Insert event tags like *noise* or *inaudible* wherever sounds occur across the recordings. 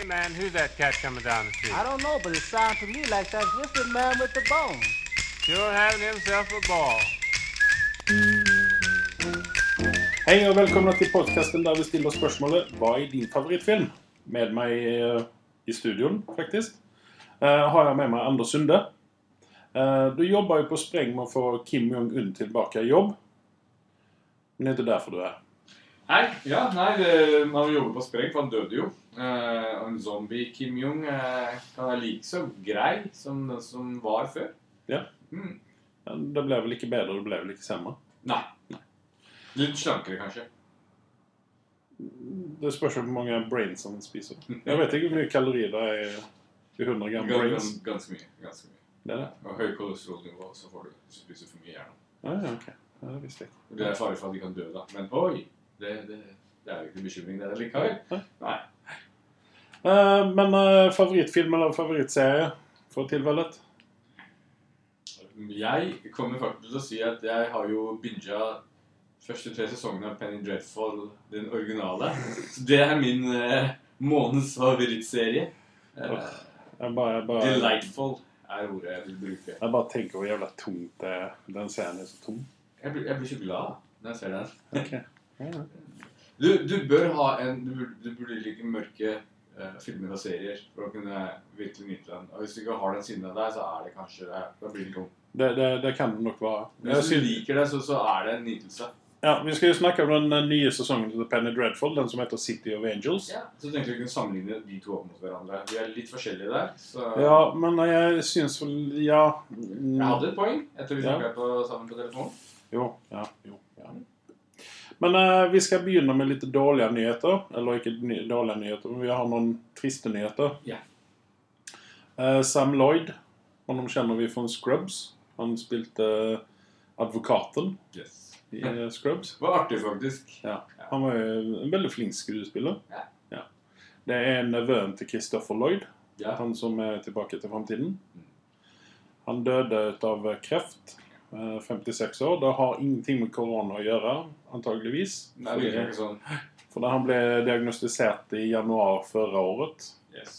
Hey, man, who's that cat coming down the street? I don't know, but it sounds to me like that Whistler man with the bone. Sure having himself a ball. Hei og velkommen til podkasten der vi stiller spørsmålet Hva er din favorittfilm? Med meg uh, i studioen, faktisk, uh, har jeg med meg Anders Sunde. Uh, du jobber jo på spreng med å få Kim Jong-un tilbake i jobb. Men det er ikke derfor du er. Nei, ja, nei, det, man jobber på spreng, for han døde jo. Eh, en zombie Kim Jong eh, kan være like så grei som den som var før. Ja. Mm. Men Det ble vel ikke bedre, det ble vel ikke samme? Nei. Litt slankere, kanskje. Det spørs jo hvor mange brains han spiser. Jeg vet ikke hvor mye kalorier det er i 100 gram brains. ganske mye. ganske mye. Det er det? Og høy kolesterolnivå, så får du spise spiser for mye hjerne. Ja, ja, ok. Ja, det visste jeg. Det er fare for at de kan dø, da. Men oi! Det, det, det er jo ikke bekymring, det likevel. Nei. Eh, men uh, favorittfilm eller favorittserie for tilfellet? Jeg kommer faktisk til å si at jeg har jo binga første tre sesongene av Penny Dreadful, den originale. Så det er min uh, måneds favorittserie. Uh, Jeg bare, jeg bare, delightful er ordet jeg vil bruke. jeg bare tenker hvor jævla tungt det er. Den serien er så tung. Jeg blir, jeg blir så glad når jeg ser den. Ok. Ja, ja. Du, du bør ha en Du burde, du burde like mørke uh, filmer og serier for å kunne virkelig nyte den. Og hvis du ikke har den siden av deg, så er det kanskje Da blir det ikke Det, det, det kan det nok være. Men hvis du synes, liker det, så, så er det en nytelse. ja, vi skal jo snakke om den eh, nye sesongen til Penny Dreadful, den som heter City of Angels. Ja, så tenkte vi kunne sammenligne de to opp mot hverandre. Vi er litt forskjellige der. Så Ja, men jeg syns vel Ja. mm, jeg hadde et poeng etter vi Ja. snakket på, sammen på telefonen. Jo. Ja. jo ja. Men eh, vi skal begynne med litt dårlige nyheter. Eller ikke ny dårlige nyheter, men vi har noen triste nyheter. Yeah. Eh, Sam Lloyd, honom kjenner vi fra Scrubs. Han spilte eh, advokaten Yes. i eh, Scrubs. Det var artig, faktisk. Ja. Han var jo en veldig flink skuespiller. Yeah. Ja. Det er nevøen til Christopher Lloyd, yeah. han som er tilbake til framtiden. Mm. Han døde av kreft. Eh, 56 år. Det har ingenting med korona å gjøre, antageligvis. Nei, det er ikke sånn. *laughs* For han ble diagnostisert i januar førre året Yes.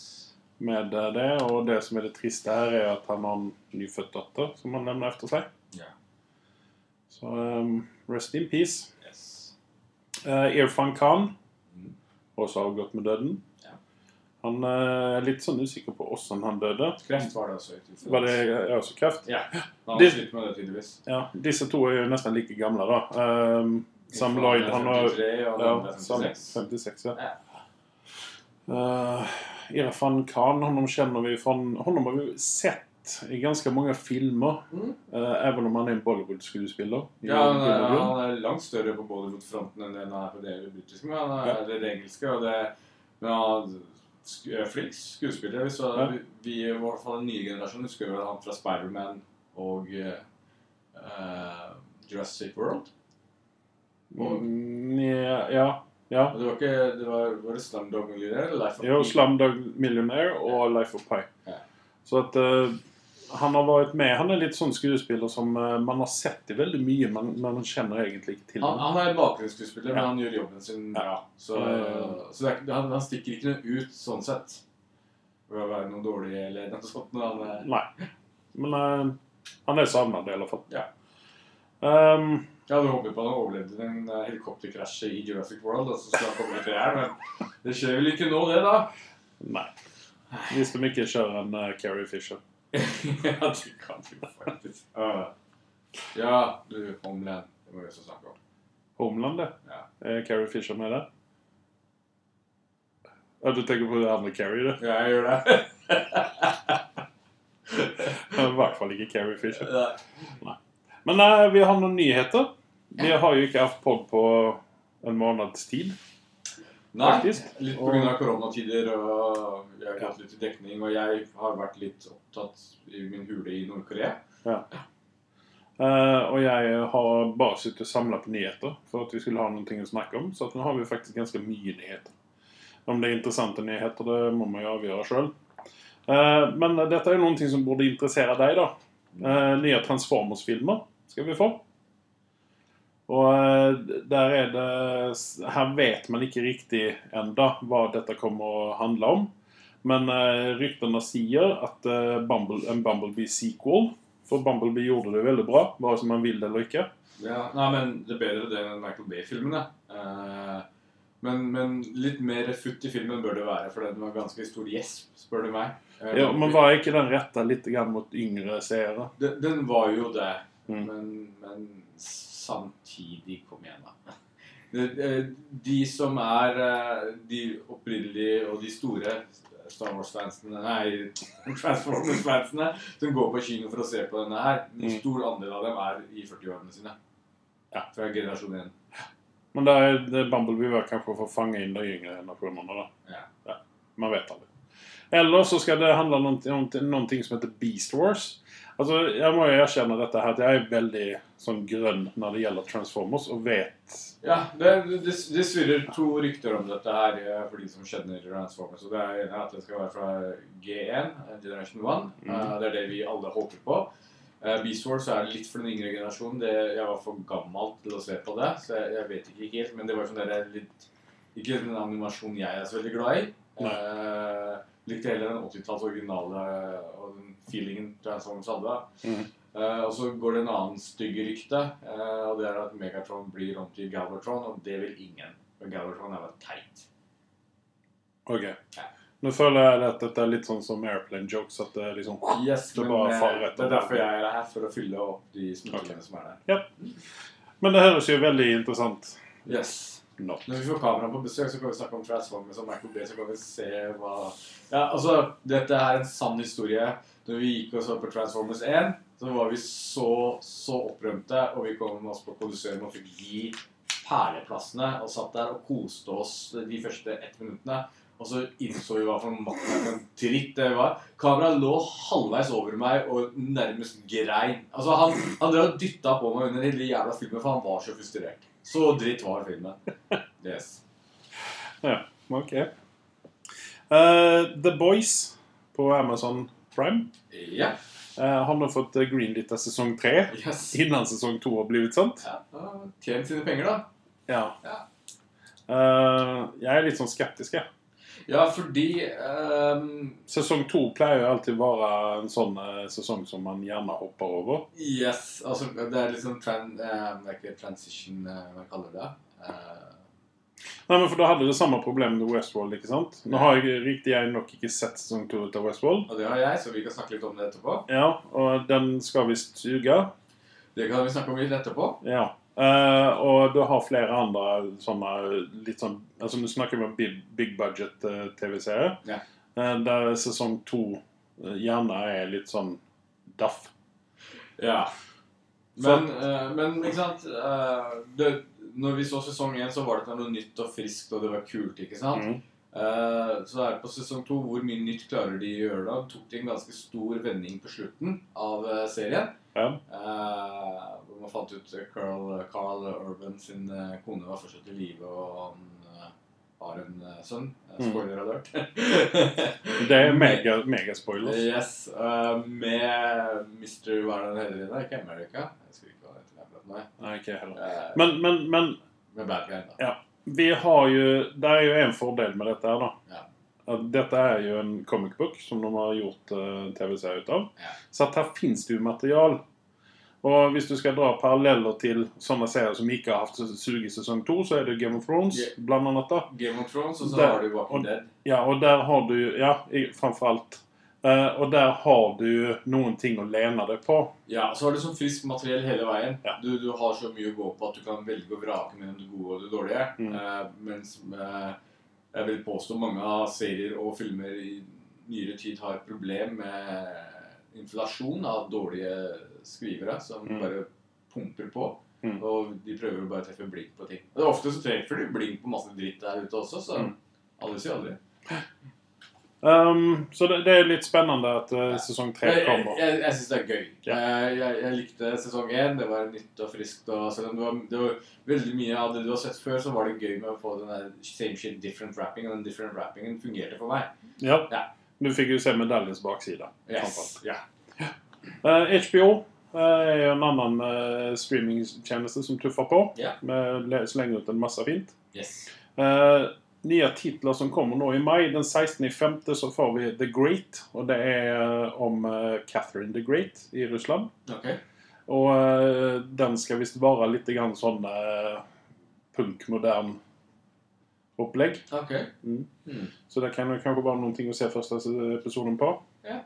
med eh, det. Og det som er det triste her, er at han har en nyfødt datter som han levner etter seg. Ja. Så um, rest in peace. Yes. Uh, Irfan Khan, Mm. også avgått med døden. Han eh, er litt sånn usikker på åssen han døde. Kreft var det også. Var det også kreft? Ja. Han har slitt med det, tydeligvis. Ja, Disse to er jo nesten like gamle, da. Um, Sam Lloyd han har 53, og den ja, andre er 56. 56 ja. Ja. Uh, Irfan Khan, honom kjenner vi från... Honom har vi sett i ganske mange filmer. Mm. Uh, även om han er en Bollywood-skuespiller. Ja, han er, han er langt større på Bollywood-fronten enn han er på det britiske. Men han er Ja. det, engelske, og det Men han flink skuespiller. Så, Ja. vi, i hvert fall den nye generasjonen husker vel han fra Spiderman og uh, Jurassic World. Og, Mm, ja, ja, ja. det var ikke Det var, var det Slumdog Millionaire eller Life of Jo? Slumdog Millionaire og Life of Pi. Ja. Så at uh, han har vært med. Han er litt sånn skuespiller som uh, man har sett i veldig mye, men, man kjenner egentlig ikke til Han, han er bakgrunnsskuespiller, Ja. men han gjør jobben sin Ja. Så, Eh. så er, han, han stikker ikke noe ut sånn sett. Ved å være noe dårlig eller noe sånt. Men han er Nei. Men uh, han er savnet i alle fall. Ja. Um, Jeg hadde håpet på at han overlevde en eh, helikopterkrasj i Jurassic World. Altså, så han komme til her, men det skjer vel ikke nå, det, da? nei. Hvis de ikke kjører en uh, Carrie Fisher. *laughs* ja, det kan du faktisk. Uh, ja, du, Homeland. Det må vi også snakke om. Homeland, det. Ja. Er Carrie Fisher med der? Ja, du tenker på det andre Carrie, det? Ja, jeg gjør det. *laughs* I hvert fall ikke Carrie Fisher. Nei. Men eh, vi har noen nyheter. Vi har jo ikke hatt pod på en måneds tid. Nei, Faktisk. litt pga. koronatider og jeg har gått litt i dekning. Og jeg har vært litt opptatt i min hule i Nord-Korea. Eh, og jeg har bare sittet og samla på nyheter for at vi skulle ha noe å snakke om. Så nå har vi faktisk ganske mye nyheter. Om det er interessante nyheter, det må man jo avgjøre sjøl. men dette er jo noe som burde interessere deg, da. Uh, nye Transformers-filmer skal vi få. Og eh, der er det Her vet man ikke riktig enda hva dette kommer å handle om. Men uh, ryktene sier at eh, Bumble, en Bumblebee-sequel For Bumblebee gjorde det veldig bra, bare som man vil det eller ikke. Ja, nei, men det er bedre det enn Michael Bay-filmene. Eh, men, men litt mer futt i filmen bør det være, for den var ganske stor gjesp, spør du meg. Eh, Ja, men var ikke den retta litt mot yngre seere? den, den var jo det, Mm. men, men samtidig Kom igjen, da. *laughs* Eh, De som er eh, de opprinnelige og de store Star Wars-fansene Nei, *laughs* Transformers-fansene som går på kino for å se på denne her, en Mm. stor andel av dem er i 40-årene sine. Ja. Fra generasjon 1. Men det er, det Bumblebee var kanskje for å fange inn de yngre generasjonene. da. Ja. Man vet aldri. Eller så skal det handle om noe som heter Beast Wars. Altså, Jeg må jo erkjenne dette her, at jeg er veldig sånn grønn når det gjelder Transformers, og vet Ja, det, det, det svirrer to rykter om dette her eh, for de som kjenner Transformers. Og det er ene at det skal være fra G1, eh, Generation 1. Mhm. Eh, Det er det vi alle håper på. Beast Wars er litt for den yngre generasjonen. Det, jeg var for gammel til å se på det, så jeg, jeg vet ikke helt. Men det var sånn der litt Ikke en animasjon jeg er så veldig glad i. Eh, likte heller den 80-talls originale og den feelingen Transformers hadde. Mhm. Eh, og så går det en annen stygge rykte, uh, og det er at Megatron blir om til Galvatron, og det vil ingen. For Galvatron er bare teit. Ok. Ja. Nå føler jeg at dette er litt sånn som airplane jokes. At det liksom Yes, Det bare eh, faller etter. det er derfor jeg er her, for å fylle opp de smutthullene som er der. Men det høres jo veldig interessant Yes. Not. Når vi får kamera på besøk, så kan vi snakke om Transformers og Michael Bay, så kan vi se hva Ja, altså, dette er en sann historie. Når vi gikk og så på Transformers 1, så var vi så, så opprømte, og vi kom oss på Colosseum og fikk gi perleplassene, og satt der og koste oss de første ett minuttene. Og så innså vi hva for en dritt det var. Kameraet lå halvveis over meg og nærmest grein. Altså, Han, han drev og dytta på meg under hele jævla filmen, for han var så frustrert. Så dritt var filmen. Yes. Ja, Ok. Uh, The Boys på Amazon Prime Ja. Uh, har fått eh, greenlit av sesong tre. Yes. Innan sesong to har blitt sant. Ja, Tjent sine penger, da. Ja. Ja. Uh, jeg er litt sånn skeptisk, jeg. Ja, fordi um, Sesong to pleier jo alltid å være en sånn uh, sesong som man gjerne hopper over. Yes. Altså, det er liksom tran, uh, ikke transition, eh, hva kaller det? Eh, Nei, men for Da hadde det samme problemet med Westworld. ikke sant? Nå har jeg riktig jeg nok ikke sett sesong to av Westworld. og det har jeg, så vi kan snakke litt om det etterpå. Ja, Og den skal visst suge. Det kan vi snakke om litt etterpå. Ja. Uh, og du har flere andre sånne litt sånn altså Du snakker om big, big budget eh, TV-serier. Ja. Uh, der sesong to gjerne er litt sånn daff. Ja. Men, men ikke sant det, Når vi så sesong én, så var det noe nytt og friskt, og det var kult. ikke sant? Mm. Uh, så er det på sesong to hvor mye nytt klarer de å gjøre da? Tok de en ganske stor vending på slutten av eh, serien. Ja. Uh, hvor man fant ut Carl, Carl Urban sin kone var fortsatt i live, og han har en sønn. Spoiler Mm. Spoiler alert. *laughs* Det er mega, megaspoilers. Yes. Uh, med Mr. Hva er det han heter i dag? Ikke America? Jeg husker ikke Nei, ikke heller. Eh, Men, men, men med da. vi har jo Det er jo en fordel med dette her, da. Ja. At dette er jo en comic book som de har gjort uh, TV-serie ut av. Ja. Så at her fins det jo material. Og hvis du skal dra paralleller til sånne serier som ikke har hatt sug i sesong to, så er det Game of Thrones, Ja. blant annet. da. Game of Thrones, og så Der- har du Walking Dead. Ja, og der har du Ja, framfor alt. Eh, og der har du noen ting å lene deg på. Ja, så har du sånn friskt materiell hele veien. Ja. Du, du har så mye å gå på at du kan velge å vrake mellom det gode og det dårlige. Mm. Uh, mens uh, jeg vil påstå mange av serier og filmer i nyere tid har et problem med inflasjon av dårlige skrivere som Mm. bare pumper på. Mm. Og de prøver å bare treffe blink på ting. Og ofte så treffer de blink på masse dritt der ute også, så Mm. aldri si aldri. Um, så det, det er litt spennende at uh, sesong tre kommer. jeg, jeg, jeg syns det er gøy. Ja. Jeg, jeg, jeg likte sesong én. Det var nytt og friskt. Og selv om det var, det var veldig mye av det du har sett før, så var det gøy med å få den der same shit, different wrapping. Og den different wrappingen fungerte for meg. Ja. Ja. Du fikk jo se medaljens bakside. Yes. Ja. Uh, HBO uh, er jo en annen uh, streamingtjeneste som tuffer på. Ja. Med slenger ut en masse fint. Yes. Eh, nye titler som kommer nå i mai. Den 16.5. så får vi The Great. Og det er eh, om eh, Catherine the Great i Russland. Ok. Og eh, den skal visst være litt grann sånn punkmodern opplegg. Ok. Mm. Mm. Så det kan kanskje være noen ting å se første episoden på. Ja.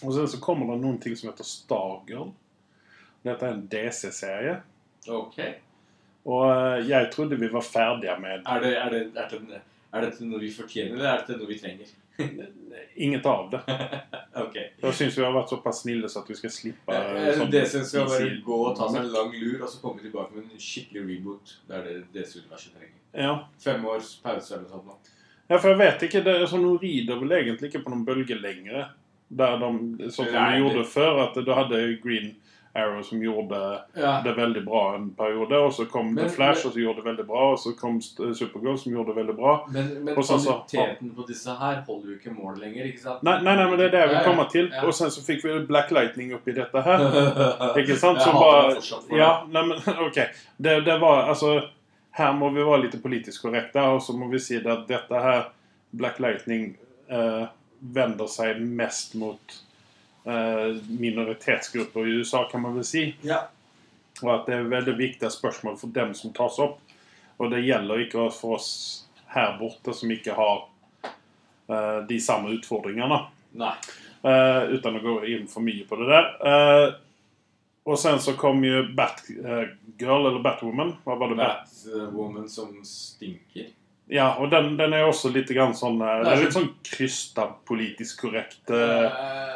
Og sen så kommer det noen ting som heter Stargirl. Dette er en DC-serie. Ok. Og jeg trodde vi var ferdige med Er, det, er, det, er, det, er dette noe vi fortjener, eller er dette noe vi trenger? *laughs* inget av det. *laughs* ok. Jeg syns vi har vært såpass snille så at vi skal slippe Jeg, eh, jeg, sånn syns vi bare gå og ta seg en lang lur, og så komme tilbake med en skikkelig reboot. Det er det DC-universet trenger. Ja. Fem års pause eller noe sånt. ja, for jeg vet ikke. det er sånn, Nå rider vel egentlig ikke på noen bølge lenger. Der de, sånn som de gjorde før, at du hadde Green Arrow som gjorde Ja. det veldig bra en periode, og så kom Men- The Flash men- og så gjorde det veldig bra, og så kom Supergirl som gjorde det veldig bra. Men, men Og kvaliteten så- på disse her holder jo ikke mål lenger, ikke sant? Nei, nei, nei, men det er det jeg vil komme til. ja. Og sen så fikk vi Black Lightning oppi dette her. *laughs* Ikke sant? Som bare Ja, nei, men *laughs* OK. Det, det var altså Her må vi være litt politisk korrekte, og så må vi si at dette her, Black Lightning, eh, vender seg mest mot eh, minoritetsgrupper i USA, kan man vel si. Ja. Og at det er veldig viktige spørsmål for dem som tas opp. Og det gjelder ikke for oss her borte som ikke har uh, de samme utfordringene. Nei. Uh, uten å gå inn for mye på det der. Uh, og sen så kom jo Batgirl, eller Batwoman. Hva var det? Bat Batwoman som stinker. ja, og den, den er også litt grann sånn eh, Det er litt sånn krysta politisk korrekt. Uh, Eh,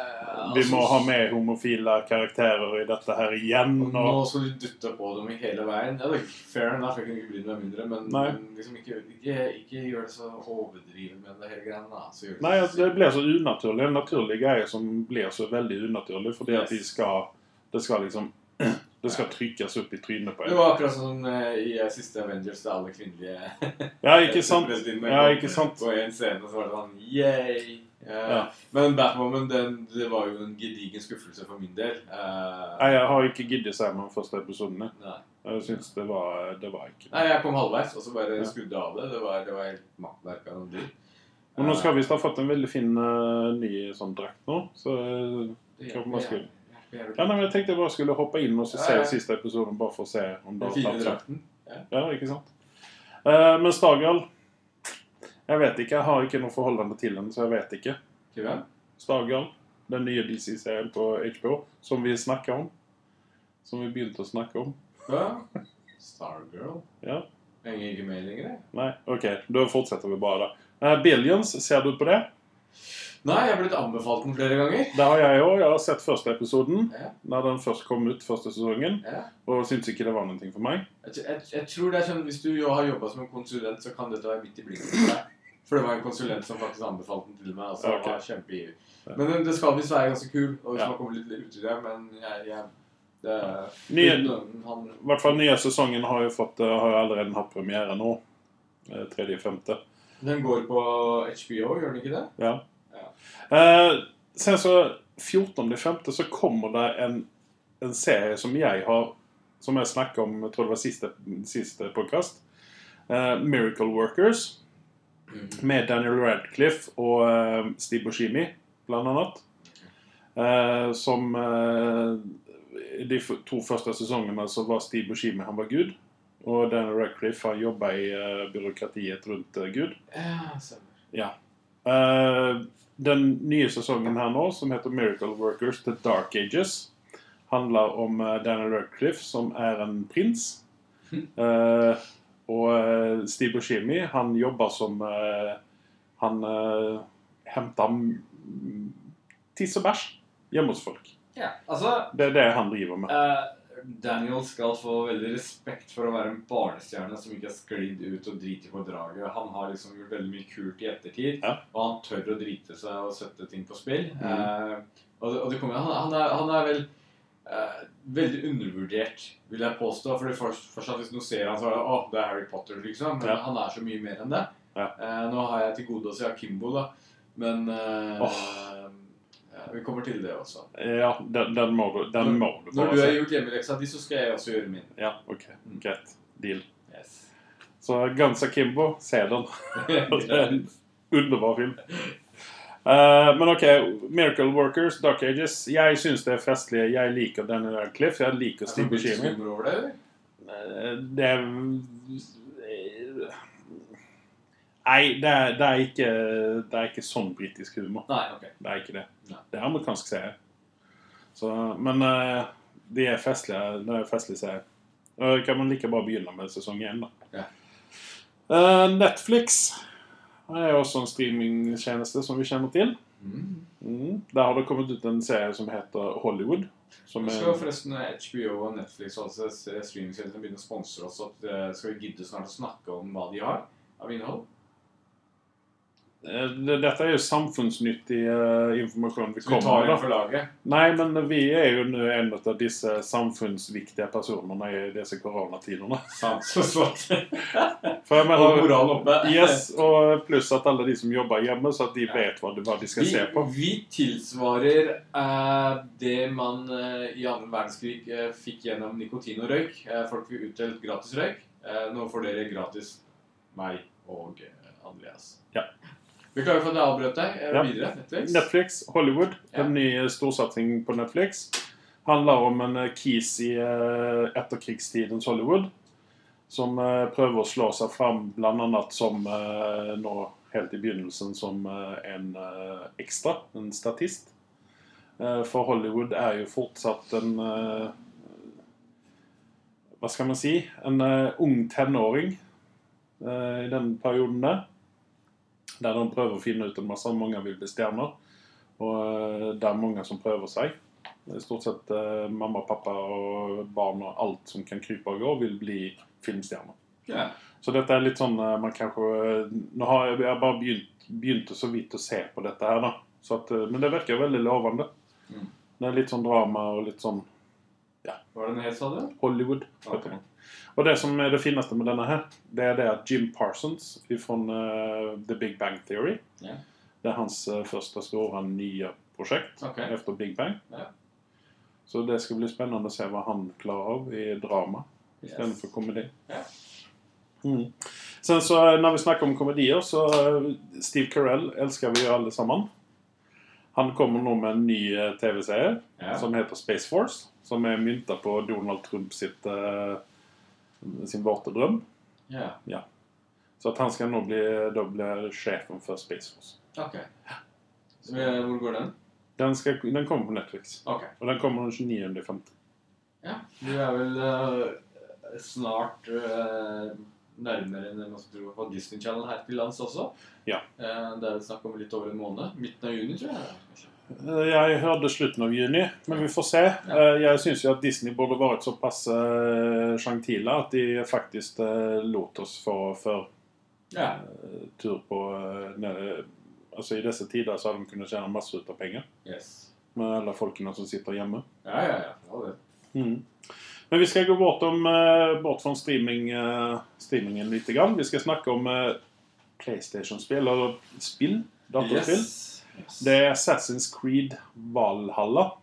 vi må altså, ha med homofile karakterer i dette her igjen. og Nå skal du dytte på dem i hele veien. Ja, det er fair enough, jeg kunne ikke brydd meg mindre, men, men liksom ikke, ikke, ikke gjør det så overdrivet med det hele greia. Nei, Så det nei, så altså, det blir så unaturlig. En naturlig greie som blir så veldig unaturlig fordi at de skal Det skal liksom *clears throat* Det skal trykkes opp i trynet på en. Det var akkurat som eh, i uh, siste Avengers, da alle kvinnelige Ja, ikke *laughs* sant? Ja, ikke sant? På en scene så var det sånn yay! Eh, Ja. Men Batwoman den, det var jo en gedigen skuffelse for min del. Uh, Nei, jeg har ikke giddet å se meg de første episodene. nei. Jeg syns det var Det var ikke Nei, jeg kom halvveis, og så bare Ja. skudde av det. Det var, det var helt makkverk av noen dyr. Men nå skal vi visst ha fått en veldig fin uh, ny sånn drakt nå. Så eh, Det hjelper man skulle- ja, nei, men Jeg tenkte jeg bare skulle hoppe inn og så Ja, se ja. siste episoden, bare for å se om det har tatt seg. Ja. Ja, ikke sant? Eh, men Stargirl Jeg vet ikke. Jeg har ikke noe forholdende til den, så jeg vet ikke. Hvem? Stargirl, den nye DC-serien på HBO, som vi snakka om. Som vi begynte å snakke om. Ja. Stargirl? Ja. Jeg er ikke med lenger? Nei, OK. Da fortsetter vi bare. Uh, Billions, ser du på det? Nei, jeg har blitt anbefalt den flere ganger. Det har jeg òg. Jeg har sett første episoden Ja. når den først kom ut første sesongen, Ja. og syntes ikke det var noe for meg. Jeg, jeg, jeg tror det er sånn, Hvis du har jobba som en konsulent, så kan dette være midt i blinken for deg. For det var en konsulent som faktisk anbefalte den til meg. Altså, okay. var kjempeivrig. Men den, det skal visst være ganske kul, og hvis Ja. man kommer litt ut i det, men jeg, jeg det, Nye- uten- han, hvert fall nye sesongen har jo, fått, eh, har jo allerede hatt premiere nå. Eh, Tredje, femte. Den går på HBO, gjør den ikke det? Ja. Ja. Eh, sen så 14.5. så kommer det en, en serie som jeg har Som jeg snakket om jeg tror det var siste, siste podkast. Eh, Miracle Workers. Med Daniel Radcliffe og eh, Steve Buscemi, blant annet. Eh, som eh, de to første sesongene så var Steve Buscemi han var Gud. Og Daniel Radcliffe han jobba i byråkratiet rundt eh, Gud. Ja. Eh, den nye sesongen her nå, som heter Miracle Workers The Dark Ages, handler om Daniel Radcliffe, som er en prins. *laughs* Eh, og eh, Steve Buscemi, han jobber som eh, Han uh, henter mm, tiss og bæsj hjemme hos folk. Ja, altså Det er det han driver med. Uh, Daniel skal få veldig respekt for å være en barnestjerne som ikke har sklidd ut og driti på draget. Han har liksom gjort veldig mye kult i ettertid, Ja. og han tør å drite seg og sette ting på spill. Mm. Uh, og og kommer, han, han, er, han er vel eh, veldig undervurdert, vil jeg påstå. Fordi først, først Hvis noen ser han så er det å, det er Harry Potter, liksom. Men Ja. han er så mye mer enn det. Ja. Eh, nå har jeg til gode å se Akimbo, da. Men eh, Åh. ja, vi kommer til det også. Ja, den, den må du, den må du Når du har gjort hjemmeleksa di, så skal jeg også gjøre min. Ja, OK. Greit. Deal. Yes. Så Guns Akimbo, se den. *laughs* Det er en underbar film. *laughs* Eh, men OK, Miracle Workers, Dark Ages. Jeg syns det er festlig. Jeg liker Daniel Radcliffe. Jeg liker Er Steve Buscemi. det? Eh, Det er Nei, det er, det er, ikke, det er ikke sånn britisk humor. Nei, ok. Det er ikke det. Nei. Det er amerikansk serie. Så, men uh, de er festlige. Det er festlig serie. Uh, kan man like bare begynne med sesong én, da. Ja. Uh, Netflix er også en streamingtjeneste som vi kjenner til. Mm. Mm. Der har det kommet ut en serie som heter Hollywood. Som er, skal forresten HBO og Netflix og streamingtjenestene begynne å sponse oss. At, eh, skal vi gidde snart å snakke om hva de har av innhold? Eh, det- Dette er jo samfunnsnyttig eh, informasjon vi kommer inn med. for laget? Nei, men vi er jo nå en av disse samfunnsviktige personene i disse koronatidene. *laughs* *laughs* For jeg Og mener, moralen oppe. yes, og pluss at alle de som jobber hjemme, så at de vet hva hva de skal Vi, se på. vi tilsvarer eh, det man eh, i annen verdenskrig eh, fikk gjennom nikotin og røyk. Eh, folk fikk utdelt gratis røyk. Nå får dere gratis meg og Andreas. Ja. Beklager for at jeg avbrøt deg. Ja. Videre. Netflix. Netflix, Hollywood, Ja. en ny storsatsing på Netflix. Handler om en eh, kis i eh, etterkrigstidens Hollywood. Som eh, prøver å slå seg fram bl.a. som eh, nå helt i begynnelsen som eh, en eh, ekstra, en statist. Eh, for Hollywood er jo fortsatt en eh, Hva skal man si? En eh, ung tenåring eh, i den perioden der. Der de prøver å finne ut en masse. Mange vil bli stjerner. Og eh, det er mange som prøver seg. Er stort sett eh, mamma, pappa og barn og alt som kan krype og gå, vil bli filmstjerner. Yeah. Så dette er litt sånn eh, man kanskje Nå har jeg, jeg bare begynt, begynte så vidt å se på dette her, da. Så at, eh, men det virker veldig lovende. Mm. Det er litt sånn drama og litt sånn Ja. Hva var det den het, sa du? Hollywood. Ok. Og det som er det fineste med denne her, det er det at Jim Parsons fra The Big Bang Theory yeah. Det er hans uh, første store nye prosjekt okay. efter Big Bang. Yeah. Så det skal bli spennende å se hva han klarer av i drama istedenfor komedi. Yeah. Mm. Sen så eh, når vi snakker om komedier, så eh, Steve Carell elsker vi jo alle sammen. Han kommer nå med en ny eh, TV-serie som heter Space Force. Som er mynta på Donald Trump sitt, eh, sin våte drøm. ja. Så at han skal nå bli, da blir sjefen for Space Force. Okay. Så, eh, hvor går den? Den, skal, den kommer på Netflix. Okay. Og den kommer den 29.5. Ja. Du er vel uh, snart uh, nærmere enn man skulle tro på Disney Channel her til lands også. Ja. Uh, det er snakk om litt over en måned. Midten av juni, tror jeg. Eh, Jeg hørte slutten av juni, men vi får se. Eh, Jeg syns jo at Disney burde vært såpass uh, sjangtile at de faktisk eh, lot oss få før Ja. eh, tur på eh. Altså I disse tider så har de kunnet tjene masse ut av penger Yes. med alle folkene som sitter hjemme. Ja, ja, ja. det. Mm. Men vi skal gå bort, om, eh, bort fra streaming, eh, streamingen litt. Grann. Vi skal snakke om eh, PlayStation-spill, eller spill. Dataspill. Yes. Yes. Det er Assassin's Creed Valhalla.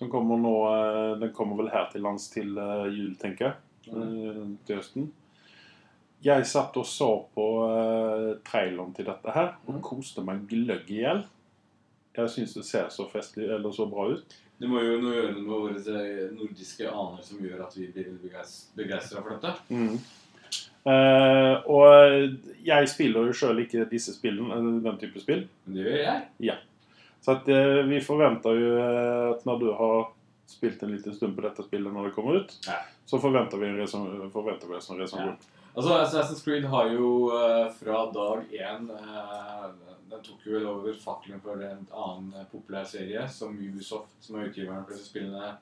Som kommer nå eh, Den kommer vel her til lands til eh, jul, tenker jeg. Eh, Til høsten. Jeg satt og så på traileren til dette her og mm. koste meg gløgg i hjel. Jeg syns det ser så festlig eller så bra ut. Det må jo gjøre noe med våre nordiske aner som gjør at vi blir begeistra for dette. Mm. Eh, og jeg spiller jo sjøl ikke disse spillene, den type spill. Det gjør jeg. Ja. Så at, uh, vi forventer jo eh, at når du har spilt en liten stund på dette spillet når det kommer ut, Ja. så forventer vi en resonasjon. Altså, Assassin's Creed har jo uh, fra dag én eh, Den tok jo over fakkelen for en annen eh, populær serie som Ubisoft, som er utgiveren for disse spillene, eh,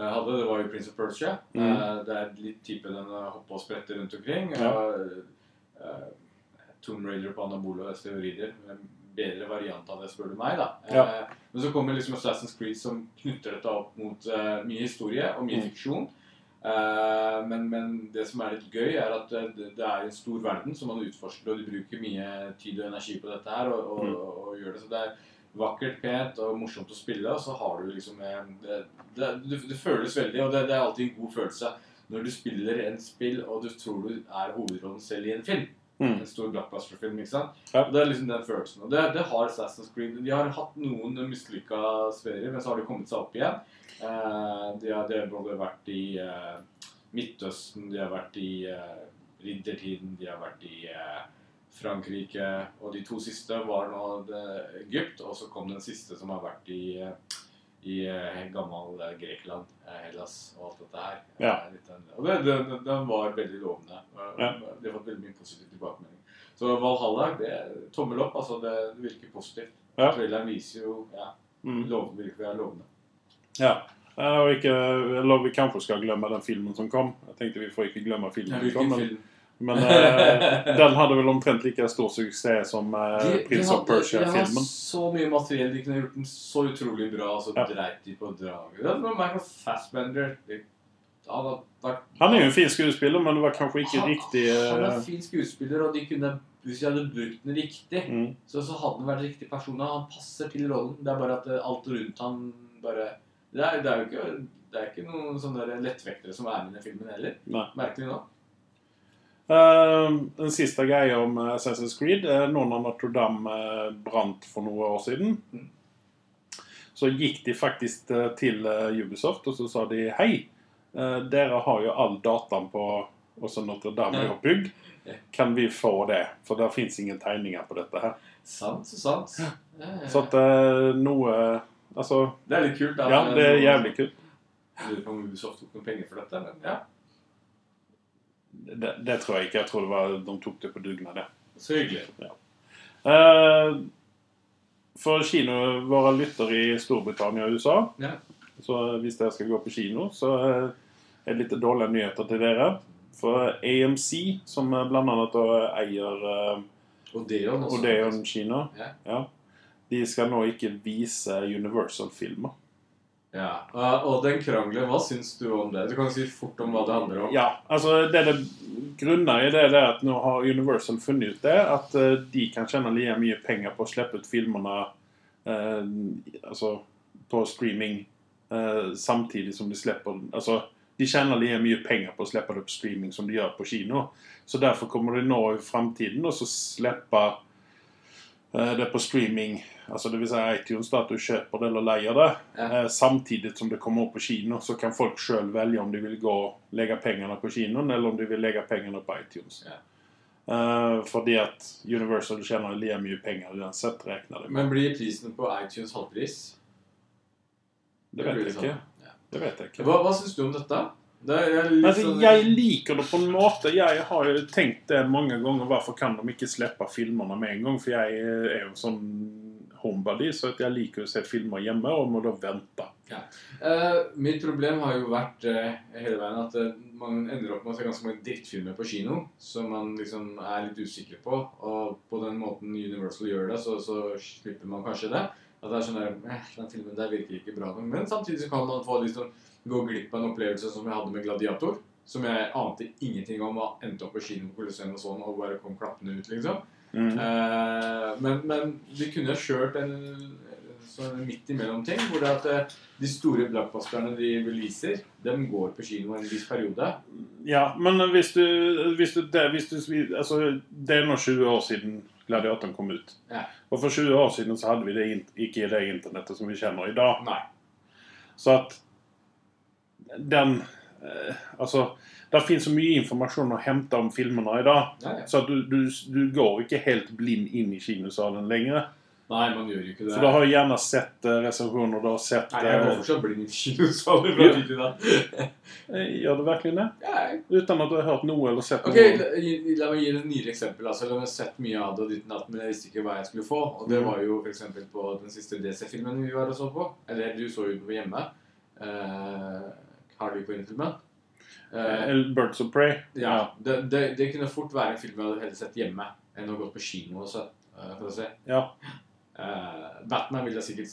hadde. Det var jo Prince of Persia. Mm. Eh, det er litt type den uh, hoppe og sprette rundt omkring. Ja. Eh, Tomb Raider på anabole steorider. Bedre variant av det, spør du meg. da. Ja. Eh, men så kommer liksom Assassin's Creed som knytter dette opp mot eh, mye historie og mye Mm. fiksjon. Eh, men, men det som er litt gøy, er at eh, det, det er en stor verden som man utforsker, og de bruker mye tid og energi på dette her, og, og, Mm. og, gjør det. Så det er vakkert, pent og morsomt å spille, og så har du liksom en... det, det, det, føles veldig, og det, det er alltid en god følelse når du spiller en spill, og du tror du er hovedrollen selv i en film. Mm. En stor blockbuster-film, ikke sant? Ja. Det er liksom den følelsen. Og det, det har Assassin's Creed. De har hatt noen mislykka serier, men så har de kommet seg opp igjen. Eh, de, har, de har både vært i eh, Midtøsten, de har vært i eh, riddertiden, de har vært i eh, Frankrike, og de to siste var nå Egypt, og så kom den siste som har vært i, eh, i eh, gammel Grekland, Grekeland, eh, Hellas og alt dette her. Ja. Eh, Og det, den, den var veldig lovende. Ja. De har fått veldig mye positiv tilbakemelding. Så Valhalla, det tommel opp. altså Det, det virker positivt. Ja. Traileren viser jo ja, Mm. lov, virker være lovende. Ja. Eh, Og ikke, eller vi kanskje skal glemme den filmen som kom. Jeg tenkte vi får ikke glemme filmen som kom, men, film? Men eh, den hadde vel omtrent like stor suksess som eh, Prince of hadde, de har Persia-filmen. så mye materiell. De kunne gjort den så utrolig bra, og så Ja. dreit de på draget. Det var Michael Fassbender. Han, var, Han er jo en fin skuespiller, men det var kanskje ikke Han- riktig Han er en fin skuespiller, og de kunne, hvis de hadde brukt den riktig, mm. så, så hadde han vært riktig person. Han passer til rollen. Det er bare at eh, alt rundt han bare Det er, det er jo ikke det er ikke noen sånne lettvektere som er med i filmen heller. Merkelig nå. Eh, Den siste greia om eh, Assassin's Creed er noen av Notre Dame eh, brant for noen år siden, Mm. så gikk de faktisk eh, til Ubisoft og så sa de hei, dere har jo all dataen på også Notre Dame er oppbygd. Kan vi få det? For det fins ingen tegninger på dette her. Sant, sant. Ja, ja, ja. Så at noe Altså, Det er litt kult. da. ja, det er jævlig kult. Lurer på om Ubisoft tok noen penger for dette, men ja. Det, det tror jeg ikke. Jeg tror det var, de tok det på dugnad. Så hyggelig. Eh, for kino, våre lyttere i Storbritannia og USA Ja. Så hvis dere skal gå på kino, så er det litt dårlige nyheter til dere. For AMC, som bl.a. eier eh, Odeon. Odeon kino, Ja. ja, de skal nå ikke vise Universal-filmer. Ja. Uh, og den krangelen, hva syns du om det? Du kan si fort om hva det handler om. Ja, altså det det grunner i det, det er at nå har Universal funnet ut det, at eh, de kan tjene like mye penger på å slippe ut filmene eh, altså på streaming eh, samtidig som de slipper Altså, de tjener like mye penger på å slippe det på streaming som de gjør på kino. Så derfor kommer de nå i framtiden også slippe eh, er på streaming, altså det vil si iTunes, da, at du kjøper det eller leier det. Ja. Eh, samtidig som det kommer opp på kino, så kan folk sjøl velge om de vil gå og legge pengene på kinoen, eller om de vil legge pengene på iTunes. Ja. Uh, fordi at Universal tjener like mye penger uansett, regner det med. Men blir prisen på iTunes halvpris? Det vet blir jeg sånn. ikke. Ja. Det vet jeg ikke. Hva, hva syns du om dette? Altså, sånn- jeg liker det på en måte. Jeg har jo tenkt det mange ganger. Hvorfor kan de ikke slippe filmene med en gang? For jeg er jo sånn homebody, så jeg liker å se filmer hjemme og må da vente. Eh, mitt problem har jo vært eh, hele veien at eh, man ender opp med å se ganske mange drittfilmer på kino som man liksom er litt usikker på. Og på den måten Universal gjør det, så, så slipper man kanskje det. At det er sånn der, eh, Den filmen der virker ikke bra. Men samtidig så kan man få liksom gå glipp av en opplevelse som jeg hadde med Gladiator. Som jeg ante ingenting om, og endte opp på kino på Colosseum og sånn, og bare kom klappende ut, liksom. Mm. Eh, men, men de kunne kjørt en sånn midt imellom ting, hvor det at eh, de store blockbusterne de releaser, dem går på kino en viss periode. Ja, men hvis du, hvis du, det, hvis du altså, det er nå 20 år siden Gladiatoren kom ut. Ja. Og for 20 år siden så hadde vi det, ikke ikke det internettet som vi kjenner i dag. Nei. Så at den eh, Altså, det finnes så mye informasjon å hente om filmene i dag. Ja, ja. Så du, du, du går ikke helt blind inn i kinosalen lenger. Nei, man gjør ikke det. For da har du gjerne sett uh, reservasjoner, du har sett Nei, jeg går eh, fortsatt blind i kinosalen fra Ja. tid til annen. eh, Gjør du virkelig det? Ja, jeg- Uten at du har hørt noe eller sett noe? la, la meg gi et nyere eksempel. Altså, jeg har sett mye av det, og ditt natt, men jeg visste ikke hva jeg skulle få. Og det Mhm. var jo eksempel på den siste DC-filmen vi var og så på. Eller du så jo den på hjemme. Uh, Harley på filmen? Eh, Eller Birds of Prey? Ja, det, det, det kunne fort være en film jeg hadde heller sett hjemme enn å gå på kino og se. eh, For å se. Ja. Uh, Batman ville sikkert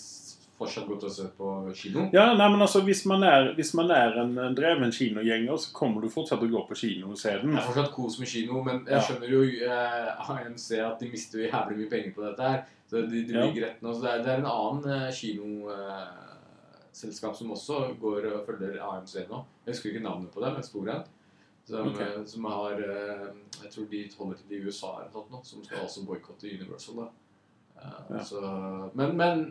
fortsatt gått og sett på kino. Ja, nei, men altså, hvis man er, hvis man er en en dreven kinogjenger, så kommer du fortsatt til å gå på kino og se den. Det er fortsatt kos med kino, men jeg Ja. skjønner jo uh, *laughs* AMC at de mister jo jævlig mye penger på dette her. Så de, de blir Ja. rett nå. Så det er, det er en annen uh, kino... Eh, selskap som også går og følger AMC nå. Jeg husker ikke navnet på det, men stor en. Som, Ok. eh, som har eh, Jeg tror de holder til i USA eller noe sånt nå, som skal også boikotte Universal. da. Eh, Ja. Så, men men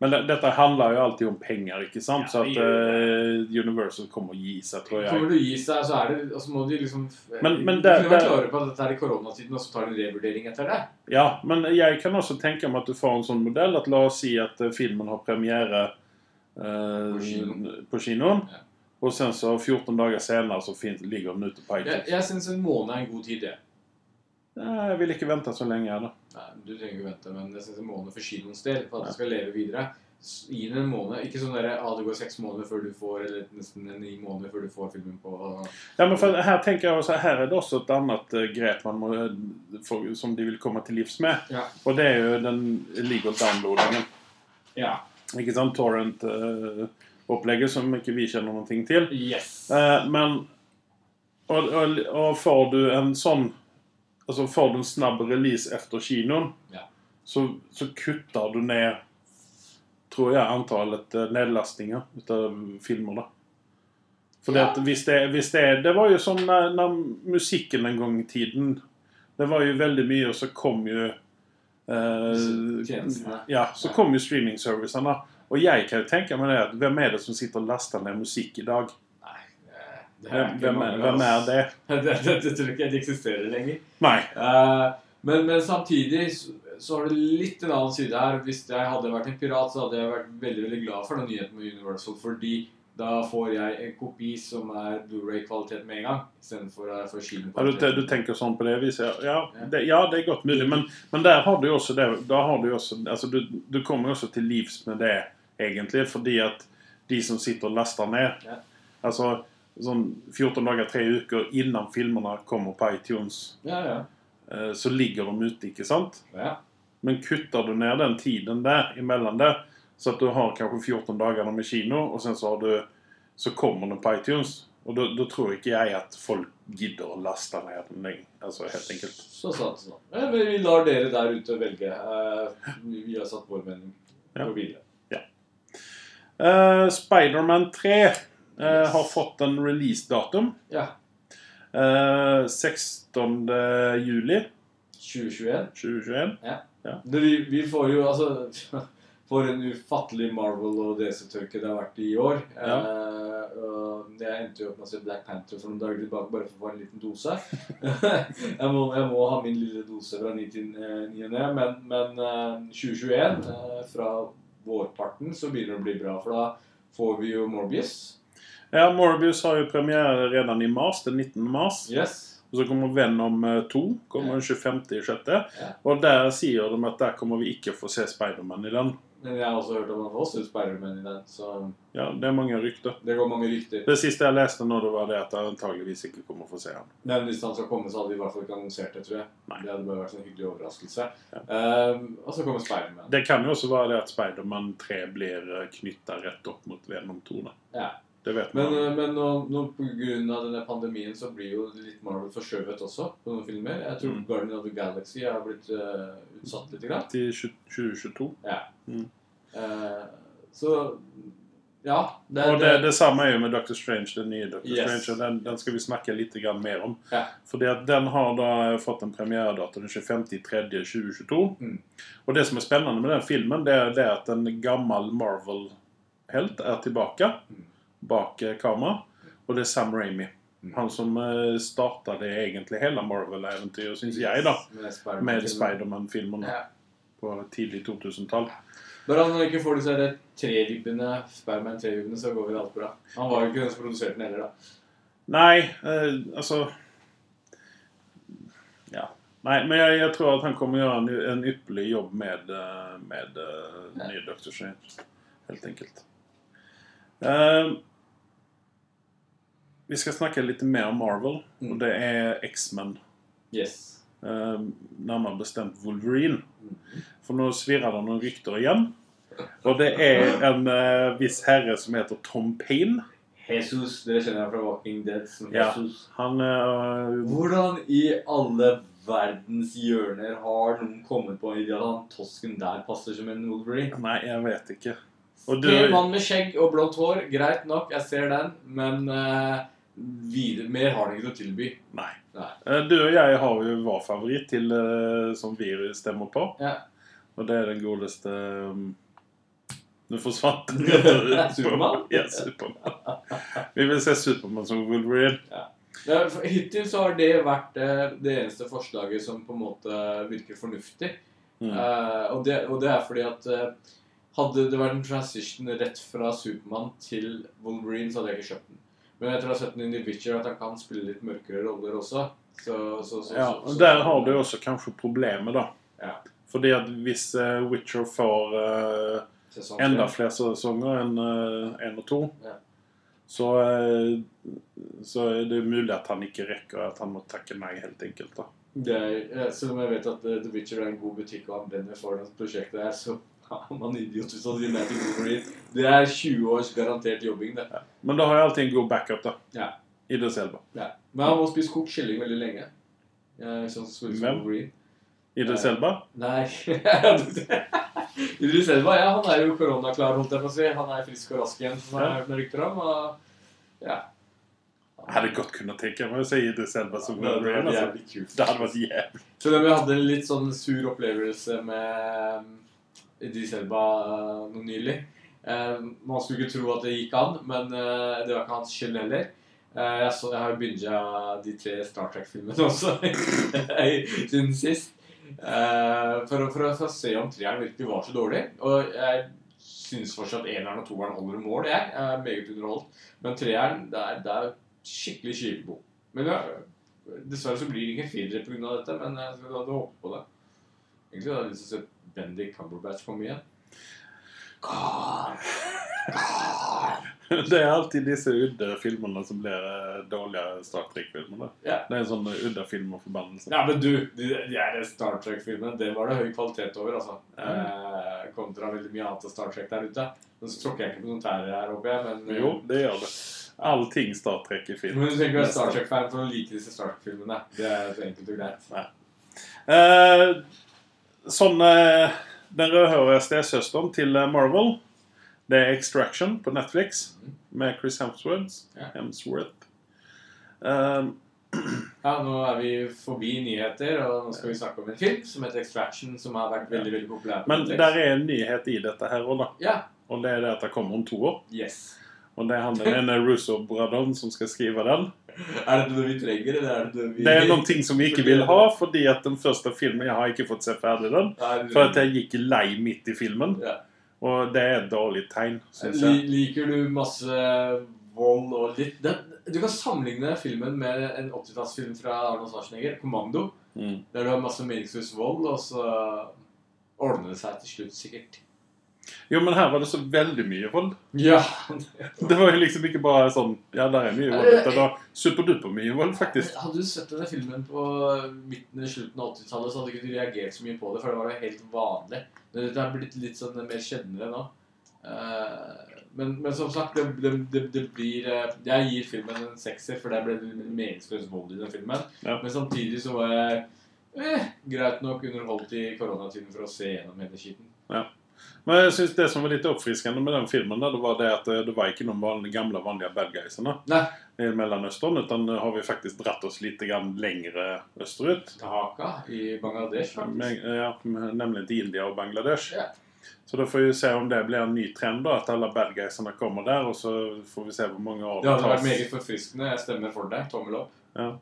Men det, dette handler jo alltid om penger, ikke sant? Ja, så at eh, Universal kommer å gi seg, tror jeg. Kommer du å gi seg, så er det altså må de liksom Men- men De det- kunne vært klare på at dette er i koronatiden, og så tar de en revurdering etter det. Ja, men jeg kan også tenke meg at du får en sånn modell at la oss si at filmen har premiere På på kinoen. Ja. Og sen så 14 dager senere så ligger den ute på Jeg, iTunes. jeg syns en måned er en god tid, det. Jeg vil ikke vente så lenge. da. Nei, du trenger ikke vente, men jeg syns en måned for kinoens del, for at det skal leve videre. Gi den en måned. Ikke sånn at ah, det går seks måneder før du får Eller nesten en ni måneder før du får filmen på Ja, men for her tenker jeg også, her er det også et annet eh, grep man må, for, som de vil komme til livs med. Ja. Og det er jo den legal downloadingen. Ja. Ikke sant? Torrent-opplegget som ikke vi kjenner noe til. Yes. Eh, men og, og, og får du en sånn Altså får du en snabb release etter kinoen, Ja. så, så kutter du ned Tror jeg antallet eh, nedlastinger av filmer, da. For Ja. hvis, det, hvis det Det var jo som når, når musikken en gang i tiden Det var jo veldig mye, og så kom jo Tjenestene. Ja, så kom jo streamingservicene. Og jeg kan jo tenke meg det at hvem er det som sitter og laster ned musikk i dag? Nei, eh, det ikke hvem, er, hvem er *laughs* det? det, det, tror ikke jeg det eksisterer lenger. Nei. Uh, men, men samtidig så, så har det litt en annen side her. Hvis jeg hadde vært en pirat, så hadde jeg vært veldig veldig glad for den nyheten med Universal. Fordi da får jeg en kopi som er Blu-ray-kvalitet med en gang, istedenfor uh, for Ja, du, kinokvalitet. du tenker sånn på det viset? Ja, Ja. det, ja, det er godt mulig. Men, men der har du også det du, også, altså du, du kommer også til livs med det, egentlig. Fordi at de som sitter og laster ned Ja. Altså sånn 14 dager, tre uker innan filmene kommer på iTunes, Ja, ja. eh, så ligger de ute, ikke sant? ja. Men kutter du ned den tiden der imellom der, så att du har kanskje 14 dagarna med kino, og sen så har du så kommer den på iTunes. Og da, då tror ikke jeg at folk gidder å laste ned den lenger. Altså helt enkelt. Så sant. Så. Men vi lar dere der ute velge. Eh, vi har satt vår mening Ja. på bildet. Uh, Spiderman 3 uh, Yes. har fått en releasedatum. Ja. Uh, 16. juli 2021. 2021. Det, vi, vi får jo altså *laughs* For en ufattelig Marvel- og DC-tørke det har vært i år. Ja. Uh, jeg endte jo opp med å se Black Panther for noen dager tilbake bare for å få en liten dose. *laughs* jeg, må, jeg må ha min lille dose fra ny til eh, ny og ne. Men, men uh, 2021, uh, fra vårparten, så begynner det å bli bra. For da får vi jo Morbius. Ja, Morbius har jo premiere redan i mars, den 19. mars. Yes. Og så kommer Venom eh, 2 kommer den 25. i. Ja. Og der sier de at der kommer vi ikke få se Spiderman i den. Men jeg har også hørt om han får også Spiderman i den, så Ja, det er mange rykter. det går mange rykter. Det siste jeg leste nå, det var det at jeg antageligvis ikke kommer å få se han. Men hvis han skal komme, så hadde de i hvert fall ikke annonsert det, tror jeg. Nei. Det hadde bare vært en hyggelig overraskelse. Ja. Ehm, og så kommer Spiderman. Det kan jo også være det at Spiderman 3 blir knytta rett opp mot Venom 2. Da. Ja. Det vet Men, man. Men, men nå, nå av denne pandemien så blir jo litt Marvel forskjøvet også på noen filmer. Jeg tror Mm. Guardian of the Galaxy har blitt uh, utsatt litt. Grann. Til 2022. Eh, så ja. Det, Og det, det samme er jo med Doctor Strange, den nye Doctor Yes. Strange. Den, den skal vi snakke litt mer om. Ja. Fordi at den har da fått en premieredato den 25.3.2022. Mm. Og det som er spennende med den filmen, det er det at en gammel Marvel-helt er tilbake Mm. Bak eh, kamera. Og det er Sam Raimi. Mm. Han som eh, starta det egentlig hele Marvel-eventyret, syns jeg, da. Med Spiderman. Med Spiderman-filmene Ja. på tidlig 2000-tall. Når han ikke får disse her treribbene, Spiderman treribbene, så går vel alt bra. Han var jo ikke den som produserte den heller, da. Nei, eh, altså Ja. Nei, men jeg, jeg tror at han kommer å gjøre en, en ypperlig jobb med, eh, med eh, nye Dr. Strange. Helt enkelt. Eh, vi skal snakke litt mer om Marvel, Mm. og det er X-Men. Yes. Eh, nærmere bestemt Wolverine. Mm. For nå svirrer det noen rykter igjen. Og det er en eh, viss herre som heter Tom Payne. Jesus, dere kjenner jeg fra Walking Dead som Ja. Jesus. Han eh, Hvordan i alle verdens hjørner har noen kommet på en idé at han tosken der passer som en Wolverine? Nei, jeg vet ikke. Og du, En mann med skjegg og blått hår, greit nok, jeg ser den, men eh, videre, mer har den ikke å tilby. nei. Nei. Eh, Du og jeg har jo vår favoritt til, eh, som vi stemmer på. Ja. Og det er den godeste um, Nå forsvant *laughs* Superman? Ja, Supermann. Vi vil se Supermann som Wolverine. Ja, Hittil så har det vært eh, det eneste forslaget som på en måte virker fornuftig. Mm. Uh, og, det, og det er fordi at hadde det vært en transition rett fra Supermann til Wolverine, så hadde jeg ikke kjøpt den. Men etter å ha sett den i The Witcher, at han kan spille litt mørkere roller også. Så, så, så, Ja, og Der har du også kanskje problemet, da. Ja. Fordi at hvis uh, Witcher får uh, enda flere sesonger enn én og to, Ja. så, så er det mulig at han ikke rekker at han må takke nei, helt enkelt. da. Det er, selv om jeg vet at The Witcher er en god butikk, og han brenner for det prosjektet her, så *laughs* er man idiot hvis han sier til Wolverine. Det er 20 års garantert jobbing, det. Men da har jeg alltid en god backup, da. Ja. I det selve. Ja. Men han må spise kokt kylling veldig lenge. Ja, som Hvem? Wolverine. I det Ja. Nei. Nei Idris Elba, ja, han er jo koronaklar, holdt jeg på å si. Han er frisk og rask igjen, som jeg har hørt noen rykter om. Og ja. Jeg hadde godt kunnet tenke meg å i det selv som Det hadde Wolverine. vært Altså. jævlig kult. Det hadde vært jævlig. Om vi hadde en litt sånn sur opplevelse med Idris Elba noe nå nylig. Eh, man skulle ikke tro at det gikk an, men eh, det var ikke hans skyld heller. Eh, jeg, så, jeg har jo binga de tre Star Trek-filmene *laughs* også siden sist. Eh, for, å- for, for å se om treeren virkelig var så dårlig. Og jeg syns fortsatt eneren og toeren holder mål. Jeg, er meget underholdt. Men treeren, det er, det er skikkelig skivebom. Men ja, dessverre så blir det ikke firere pga. dette, men jeg hadde håpet på det. Egentlig hadde jeg lyst til å se Bendik Cumberbatch komme igjen. God. Det er alltid disse udde filmene som blir eh, dårlige Star Trek-filmer. Yeah. Det er en sånn udde film og forbannelse. Ja, men du, de, de Star Trek-filmene, det var det høy kvalitet over, altså. Eh, kontra veldig mye annet av Star Trek der ute. Men så tråkker jeg ikke på noen tærer her, oppe, men eh, Jo, det gjør det. Allting Star Trek i film. Men du trenger ikke være Star Trek-fan for å like disse Star Trek-filmene. Det er så enkelt og greit. Eh, sånn eh, Den rødhårede stesøsteren til eh, Marvel, det er Extraction på Netflix med Chris Hemsworth. Hemsworth. Um, Ja, *clears throat* nå er vi forbi nyheter, og nå skal vi snakke om en film som heter Extraction, som har vært veldig, veldig populær men Netflix. der er en nyhet i dette her òg, da. Ja. Og det er det at det kommer om to år. Yes. Og det handler om en Russo-broderen som skal skrive den. *laughs* Er det noe vi trenger, eller er det noe vi Det er noen ting som vi ikke vil ha, fordi at den første filmen Jeg har ikke fått se ferdig den. For at jeg gikk lei midt i filmen. Ja. Og det er et dårlig tegn, syns jeg. Liker du masse vold og litt den, Du kan sammenligne filmen med en 80-tallsfilm fra Arnold Schwarzenegger, 'Kommando', Mm. der du har masse meningsløs vold, og så ordner det seg til slutt, sikkert. Jo, men her var det så veldig mye vold. Ja. *laughs* Det var jo liksom ikke bare sånn Ja, der er mye vold. Det var superduper mye vold, faktisk. Hadde du sett denne filmen på midten eller slutten av 80-tallet, så hadde ikke du reagert så mye på det, for det var jo helt vanlig. Men dette er blitt litt sånn mer sjeldnere nå. Eh, men, men som sagt, det, det, det, det blir eh, Jeg gir filmen en sekser, for det ble meningsløs vold i den filmen. Ja. Men samtidig så var jeg eh, greit nok underholdt i koronatiden for å se gjennom hele skitten. Men jeg synes det som var litt oppfriskende med den filmen, det var det at eh, det var ikke noen vanlige, gamle, vanlige bad guysene i Mellomøsten, utan eh, har vi faktisk dratt oss litt lengre østerut. Haka i Bangladesh, faktisk. Ja, nemlig til India og Bangladesh. Ja. Så da får vi se om det blir en ny trend, da, at alle bad guysene kommer der, og så får vi se hvor mange år Det hadde vært meget forfriskende. Jeg stemmer for det. Tommel opp. Ja.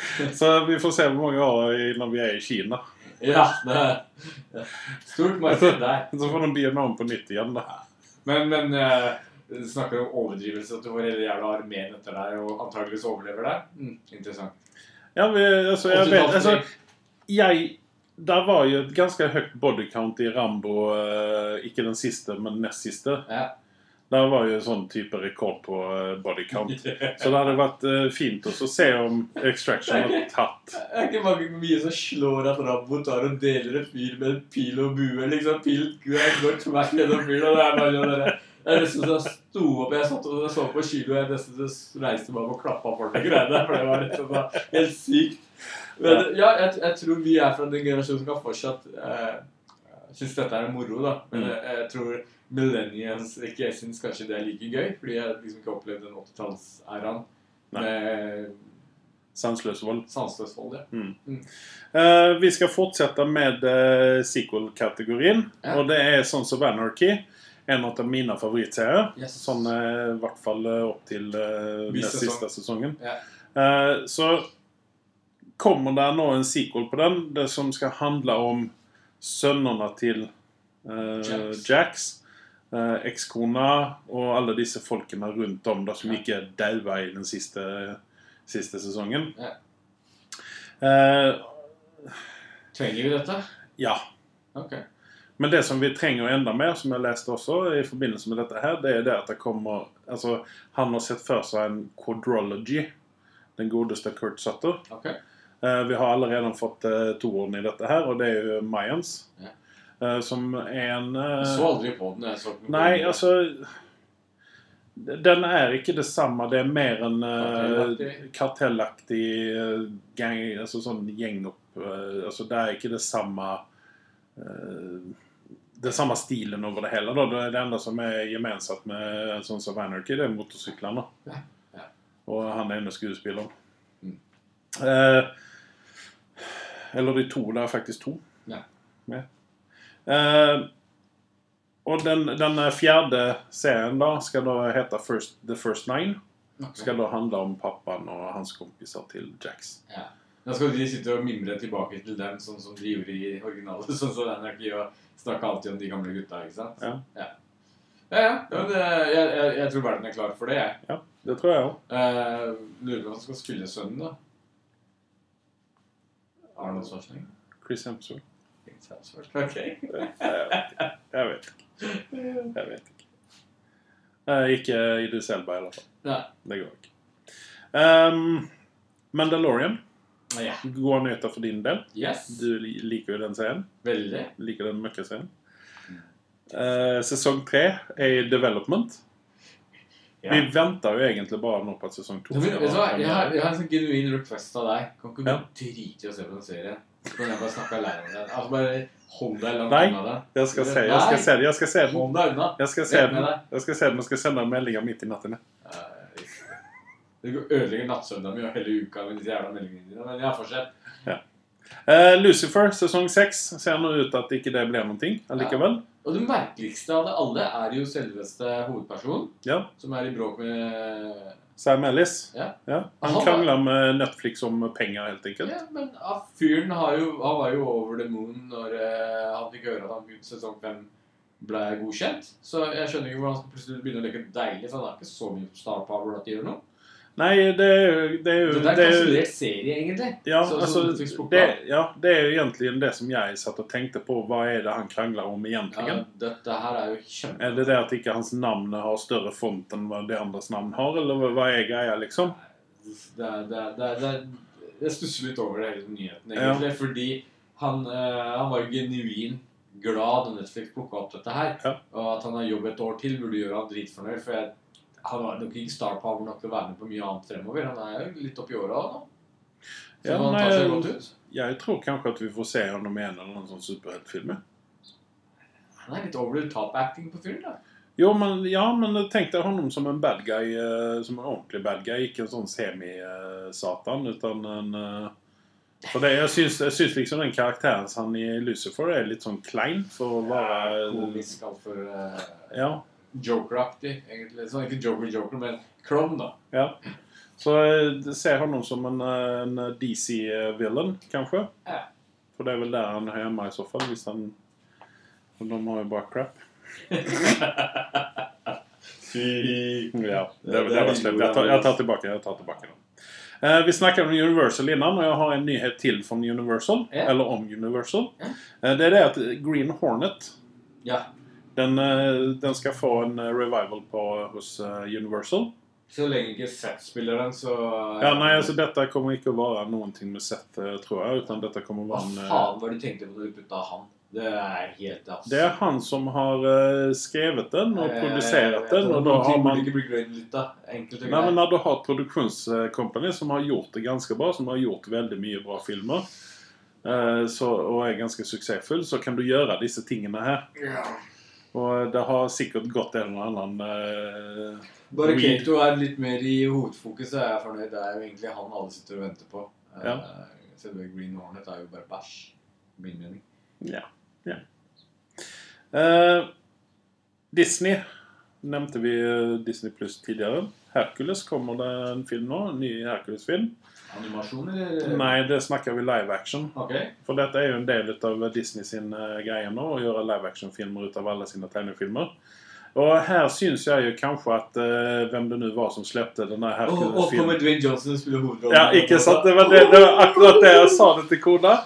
*laughs* Så vi får se hvor mange år når vi er i Kina. Ja, det er stort marked der. Så får de begynne om på nytt igjen, da. Men, men uh, du snakker om overdrivelse, at du får hele jævla armeen etter deg og antageligvis overlever deg. Mm, interessant. Ja, men, altså, jeg vet, altså, jeg Der var jo et ganske høyt body count i Rambo, eh, ikke den siste, men nest siste. Ja. Der var jo en sånn type rekord på bodycount. *laughs* Så det hadde vært eh, fint å se om Extraction har tatt Det er ikke mange mye som slår at Rambo tar og deler en fyr med en pil og bue. liksom Pil går tvert gjennom fyren, og det er bare sånn der- Det er nesten så jeg sto opp Jeg satt og så på kilo, og jeg nesten reiste meg opp og klappa for de greiene. For det var liksom sånn, helt sykt. Men ja, jeg, jeg tror vi er fra den generasjonen som kan fortsatt eh, synes dette er moro, da. Men Mm. jeg, jeg tror millennials ikke jeg syns kanskje det er like gøy. Fordi jeg liksom ikke opplevd den 80-tallsæraen Nei. med Sansløs vold. sanseløs vold. Ja. Eh, vi skal fortsette med uh, sequel-kategorien. Ja. Og det er Sons of Anarchy. En av mine favorittserier. Yes. Sånn eh, i hvert fall opp til uh, den siste sesongen. Ja. Så kommer det nå en sequel på den, det som skal handle om sønnene til Jacks. Jax. Eh, Ekskona og alle disse folkene rundt om da, som Ja. ikke daua i den siste, siste sesongen. Ja. Eh, Trenger vi dette? ja. Okay. Men det som vi trenger enda mer, som jeg leste også i forbindelse med dette her, det er det at det kommer Altså, han har sett for seg en quadrology. Den godeste Kurt Sutter. Okay. Eh, vi har allerede fått to toeren i dette her, og det er jo Mayans. Ja. Eh, som er en eh, Jeg så aldri på den. Jeg så noe Nei, altså Den er ikke det samme. Det er mer en uh, Kartellaktig. kartellaktig eh, gang Altså sånn gjeng opp eh, Altså det er ikke det samme eh, Det samme stilen over det hele. Da. Det, det enda som er gemensamt med sånn som Anarchy, det er motorsyklene. Ja, ja. Og han ene skuespilleren. Mm. Eh, eller de to. Det er faktisk to. Ja. med. Eh, og den, den fjerde serien da skal da hete First, The First Nine. Okay. Skal da handle om pappaen og hans kompiser til Jax. Ja. Da skal de sitte og mimre tilbake til dem, sånn som de gjorde i originalet. *laughs* Sånn som Anarchy og snakke alltid om de gamle gutta, ikke sant? Ja. Ja, ja. ja men, eh, jeg, jeg, jeg tror verden er klar for det, jeg. Det tror jeg òg. Eh, lurer på hvem som skal spille sønnen, da. Arnold Schwarzenegger? Chris Hemsworth. Ok. Jeg vet ikke. Jeg vet ikke. Eh, ikke det selve, i hvert fall. Nei. Det går ikke. Um, Mandalorian. ja. Gode nyheter for din del. Yes. Du liker jo den serien. Veldig. Liker den møkkaserien. Uh, sesong tre er i development. Ja. Vi venter jo egentlig bare nå på at sesong to Jeg har, jeg har en sånn genuin request av deg. Kan ikke du Ja. drite i å se på den serien? Kan jeg bare snakke alene om den. Altså bare hold deg langt Nei. unna det. Jeg skal se, jeg skal se, jeg skal se den. Hold deg unna. Jeg skal se Rett med den. deg. Jeg skal se den og skal sende meldinger midt i natten. Det går- ødelegger nattsøvnen min og hele uka med disse jævla meldingene dine. Men ja, fortsett. Eh, Lucifer sesong seks ser nå ut til at ikke det blir noen ting allikevel. Og det merkeligste av det alle er jo selveste hovedpersonen, Ja. som er i bråk med Sam Ellis. Ja. Han Han- krangla med Netflix om penger, helt enkelt. Ja, men fyren har jo, han var jo over the moon når eh, han fikk høre at han sesong fem ble godkjent. Så jeg skjønner ikke hvor han plutselig begynner å leke deilig, for han har ikke så mye star power at det gjør noe. Nei, det er jo Det er jo, Det er det er jo serie, egentlig. ja, Så- så altså, det, ja, det er jo egentlig det som jeg satt og tenkte på. Hva er det han krangler om egentlig? Ja, dette her er jo kjempe... Er det det at ikke hans navn har større font enn hva de andres navn har, eller hva- er greia, liksom? Det, er- det, er- det, er- det, jeg stusser litt over det hele nyheten, Ja. egentlig. Fordi han, eh, han var jo genuin glad da Netflix plukka opp dette her. Ja. Og at han har jobb et år til, burde gjøre han dritfornøyd. For jeg, han har nok ikke star power nok til å være med på mye annet fremover. Han er jo litt oppi åra nå. Så Ja, han tar seg godt ut. Jeg tror kanskje at vi får se ham en eller noen sånn superheltfilm. Han er litt over the top-acting på fyren, da. Jo, men, ja, men tenk deg honom som en bad guy, eh, som en ordentlig bad guy. Ikke en sånn semi-satan, utan en eh, For det, jeg syns, jeg syns liksom den karakteren han i Lucifer er litt sånn klein for å være Komisk altfor uh, Ja. Joker-aktig, egentlig. Sånn, ikke joker-joker, men klovn, da. ja. Så jeg ser honom som en, eh, en DC-villain, kanskje. Ja. For det er vel der han er hjemme i så fall, hvis han For de har jo bare crap. *laughs* Ja, det, var slemt. Jeg tar, jeg tar tilbake jeg tar tilbake den. Eh, vi snakket om Universal innan, og jeg har en nyhet til fra Universal. Yeah. Eller om Universal. Yeah. Eh, det er det at Green Hornet Ja. Den, eh, den skal få en eh, revival på, hos eh, Universal. Så lenge ikke Seth spiller den, så Ja, nei, altså Dette kommer ikke å være noen ting med Seth, tror jeg. Utan dette kommer å Hva være en, eh, faen var det du tenkte på da du putta han? Det er helt ass. Det er han som har skrevet den og produsert den. Og da har man ikke bli litt, da. Enkelt Nei, men. Når du har et produksjonscompany som har gjort det ganske bra, som har gjort veldig mye bra filmer, eh, så, og er ganske suksessfull, så kan du gjøre disse tingene her. Og det har sikkert gått en eller annen uh, Bare. Kato er litt mer i hovedfokus, så er jeg fornøyd. Det er jo egentlig han alle sitter og venter på. Eh, Ja. Selve Green Hornet er jo bare bæsj. Min mening. Ja. ja. Uh, Disney nevnte vi Disney Pluss tidligere. Hercules kommer det en film nå. En ny Hercules-film. Animasjon, eller? Nei, det snakker vi live action. Okay. For dette er jo en del av Disney sin eh, greie nå, å gjøre live action-filmer ut av alle sine tegnefilmer. Og her syns jeg jo kanskje at uh, hvem det nå var som slepte denne Og, og kommer Hercules-filmen Dwayne Johnson spiller hovedrollen. Ja, ikke sant? Det var, det, det var akkurat det jeg sa det til kona.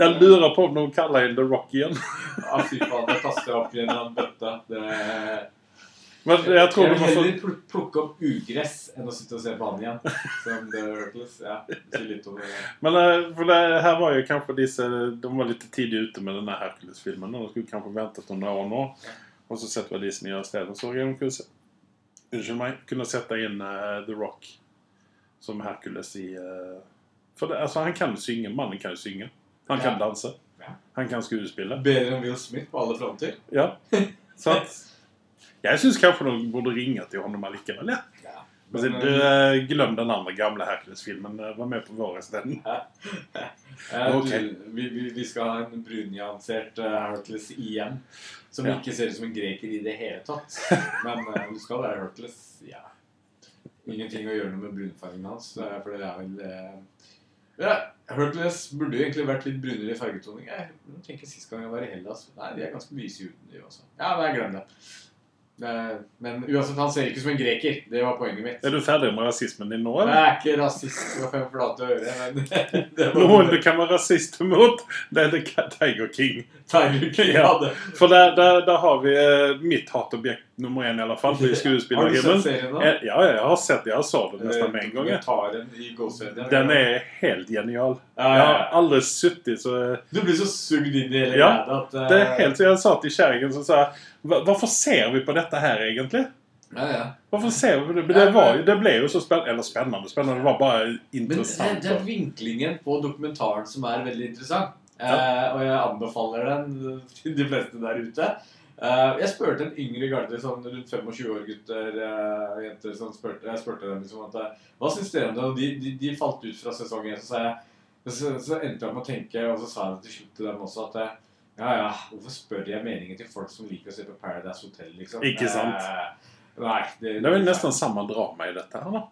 Jeg lurer på om de kaller henne The Rock igjen. Ja, fy faen. Det kaster jeg opp i en bøtte. Det... Men jeg tror jeg vil heller pl- plukke opp ugress enn å sitte og se på han igjen. Som The Hurtles. Ja, litt om det. Men eh, for det her var jo kanskje disse De var litt tidlig ute med denne Hercules-filmen. De skulle kanskje ventet noen år nå. Og så sett hva som gjør stedet. Så de kunne, unnskyld meg, kunne sette inn uh, The Rock som Hercules i uh, For det, altså, han kan jo synge. Mannen kan jo synge. Han kan Ja. danse. Ja. Han kan skuespille. Bedre enn Will Smith på alle fronter. Ja. *laughs* Så jeg syns kanskje de burde ringe til honom allikevel. Ja. Ja. Men, Men, du, eh, glem den andre gamle Hercules-filmen. eh, Var med på vår isteden. Eh, *laughs* Ok. vi, vi, vi skal ha en brunjansert uh, Hercules igjen. Som Ja. ikke ser ut som en greker i det hele tatt. *laughs* Men eh, du skal være Hercules. Ja. Ingenting å gjøre noe med brunfargen hans. eh, for det er vel eh, ja, Hercules burde jo egentlig vært litt brunere i fargetoning. Jeg tenker Sist gang jeg var i Hellas Nei, de er ganske lyse uten, de også. Ja, jeg glem det. Eh, Men uansett, han ser ikke som en greker. Det var poenget mitt. Er du ferdig med rasismen din nå, Jeg er ikke rasist og fem flate øre, men *laughs* det var Noen du kan være rasist mot, det er Tiger King. Tiger King Ja. For der, der, der har vi eh, mitt hatobjekt nummer én, i alle fall. I *laughs* Har du sett serien da? Jeg, Ja, jeg har sett det. Jeg så det nesten med en gang. Den. Den er helt genial. ja, Jeg ja, har aldri sittet så Du blir så sugd inn i hele Ja, greia eh, Det er helt, Jeg sa til kjerringen som sa jeg, "Hva- Hvorfor ser vi på dette her, egentlig? ja, ja. Hvorfor ser vi det? Det, var, det ble jo så spennende. Eller spennende. spennende, Det var bare interessant. Men det, det er vinklingen på dokumentaren som er veldig interessant. Eh, og jeg anbefaler den til de fleste der ute. Eh, jeg spurte en yngre garde, sånn rundt 25 år gutter eh, jenter sånn spurte, Jeg spurte dem liksom at eh, Hva syns dere om det? Og de, de, de falt ut fra sesongen. Så, jeg, så, så endte jeg med å tenke, og så sa jeg til slutt til dem også at eh, ja, ja, hvorfor spør jeg meningen til folk som liker å se på Paradise Hotel, liksom? Ikke sant? Eh, nei. Det, Det er vel nesten samme drama i dette her, da.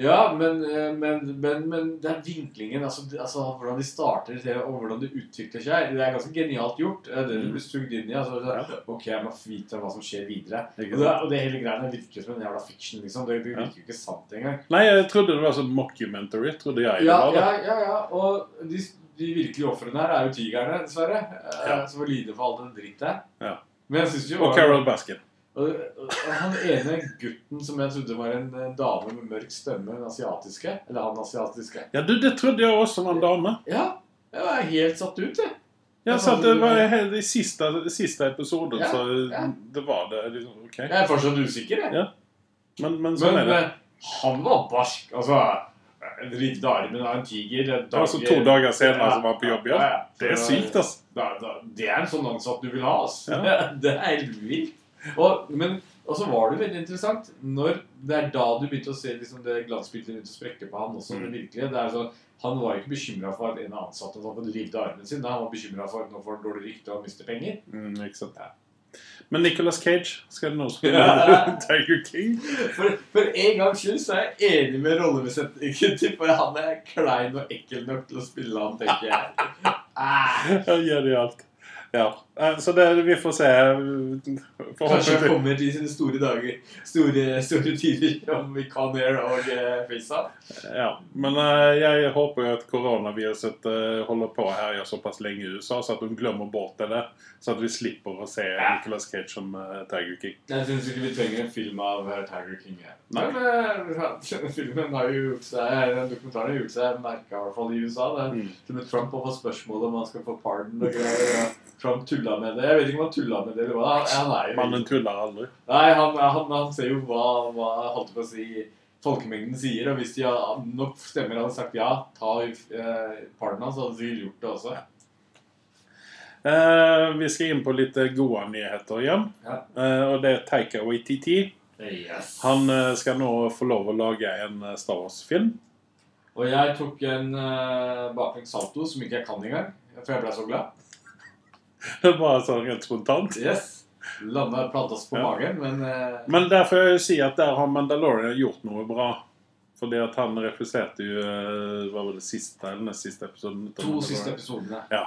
ja, men, eh, men, men, men er vinklingen, altså, altså hvordan de starter og hvordan det utvikler seg. Det er ganske genialt gjort. Det er du Mm. blir sugd inn i. Altså, så, ok, jeg må vite hva som skjer videre. Og det, og det hele greiene virker som en jævla fiction, liksom. Det, det virker jo ikke sant engang. Nei, jeg trodde det var sånn mockumentary. trodde jeg Ja, det var. ja, ja, ja. Og de, de virkelige ofrene her er jo tigerne, dessverre. eh, Ja. Som lide for all den drittet. Ja. Men jeg jo Og Carol Baskin. Og, og han ene gutten som jeg trodde var en dame med mørk stemme, den asiatiske Eller han asiatiske. Ja, du, det trodde jeg også var en dame. Ja, jeg var helt satt ut, jeg. Ja, så det var helt i siste, siste episoden, Ja, så ja. det var det. liksom, ok. Jeg er fortsatt usikker, jeg. Ja, Men, men sånn Men er det. eh, han var barsk. Altså Rivde armen av en tiger. Dager, dag- Altså to dager senere som var på jobb, igjen. Ja, ja. Det er sykt, altså. Da, da, det er en sånn ansatt du vil ha, altså. Ja. *laughs* Det er helt vilt. Og, men, og så var det veldig interessant når det er da du begynte å se liksom, det glansbildet begynte og sprekke på han også. Mm. det virkelige. Det er så, han var ikke bekymra for at en ansatt hadde rivd armen sin. Han var bekymra for at nå får han dårlig rykte og mister penger. Mm, ikke sant. Men Nicolas Cage skal nå spille Ja. Tiger King. For, for en gangs skyld så er jeg enig med rollebesetningen for han er klein og ekkel nok til å spille han, tenker jeg. Ah, *laughs* Ja, Genialt. Ja. Eh, Så det, vi får se. kanskje det kommer sine store dager. Store, store tider om kan Air og FaceUp. Ja. Men eh, jeg håper at koronaviruset eh, holder på å herje såpass lenge i USA, så at de glemmer bort det der. Så at vi slipper å se Ja. Nicolas Cage som eh, Tiger King. Jeg syns ikke vi trenger en film av eh, Tiger King. her. Nei. Men eh, *laughs* filmen har jo gjort seg Den dokumentaren har gjort seg merka, i hvert fall i USA. Det Mm. Med Trump har fått spørsmål om han skal få pardon og greier. Trump tulla med det. Jeg vet ikke om han tulla med det eller hva. Han, er jo Mannen tuller aldri. Nei, han, han, han ser jo hva, hva holdt på å si folkemengden sier. Og hvis de har nok stemmer hadde sagt ja, ta eh, parten hans, så hadde de sikkert gjort det også. Eh, vi skal inn på litt eh, gode nyheter igjen. Ja. Eh, og det er Taika Waititi. Yes. Han eh, skal nå få lov å lage en eh, Star Wars-film. Og jeg tok en uh, baklengs salto som ikke jeg kan engang. For jeg ble så glad. *laughs* Bare sånn rent spontant. Yes. Landa planta oss på Ja. magen, men uh... Men derfor jeg si at der har Mandalorian gjort noe bra. Fordi at han refuserte jo eh, var det siste eller nest siste episoden? to siste episodene. Ja.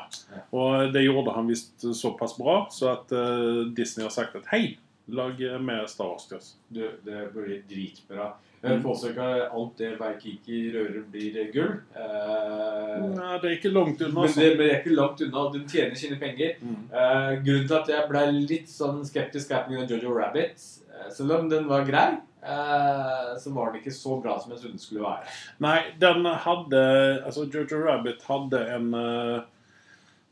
Og det gjorde han visst såpass bra, så at uh, Disney har sagt at hei, lag mer Star Wars til oss. Du, det blir dritbra. Mm. påstår at alt det Waikiki rører, blir gull. Eh, Nei, det er ikke langt unna. men altså. det men det er ikke langt unna. De tjener sine penger. Mm. Eh, grunnen til at jeg ble litt sånn skeptisk er pga. Jojo Rabbit. Eh, selv om den var grei, eh, så var den ikke så bra som jeg trodde den skulle være. Nei, den hadde Altså, Jojo Rabbit hadde en eh,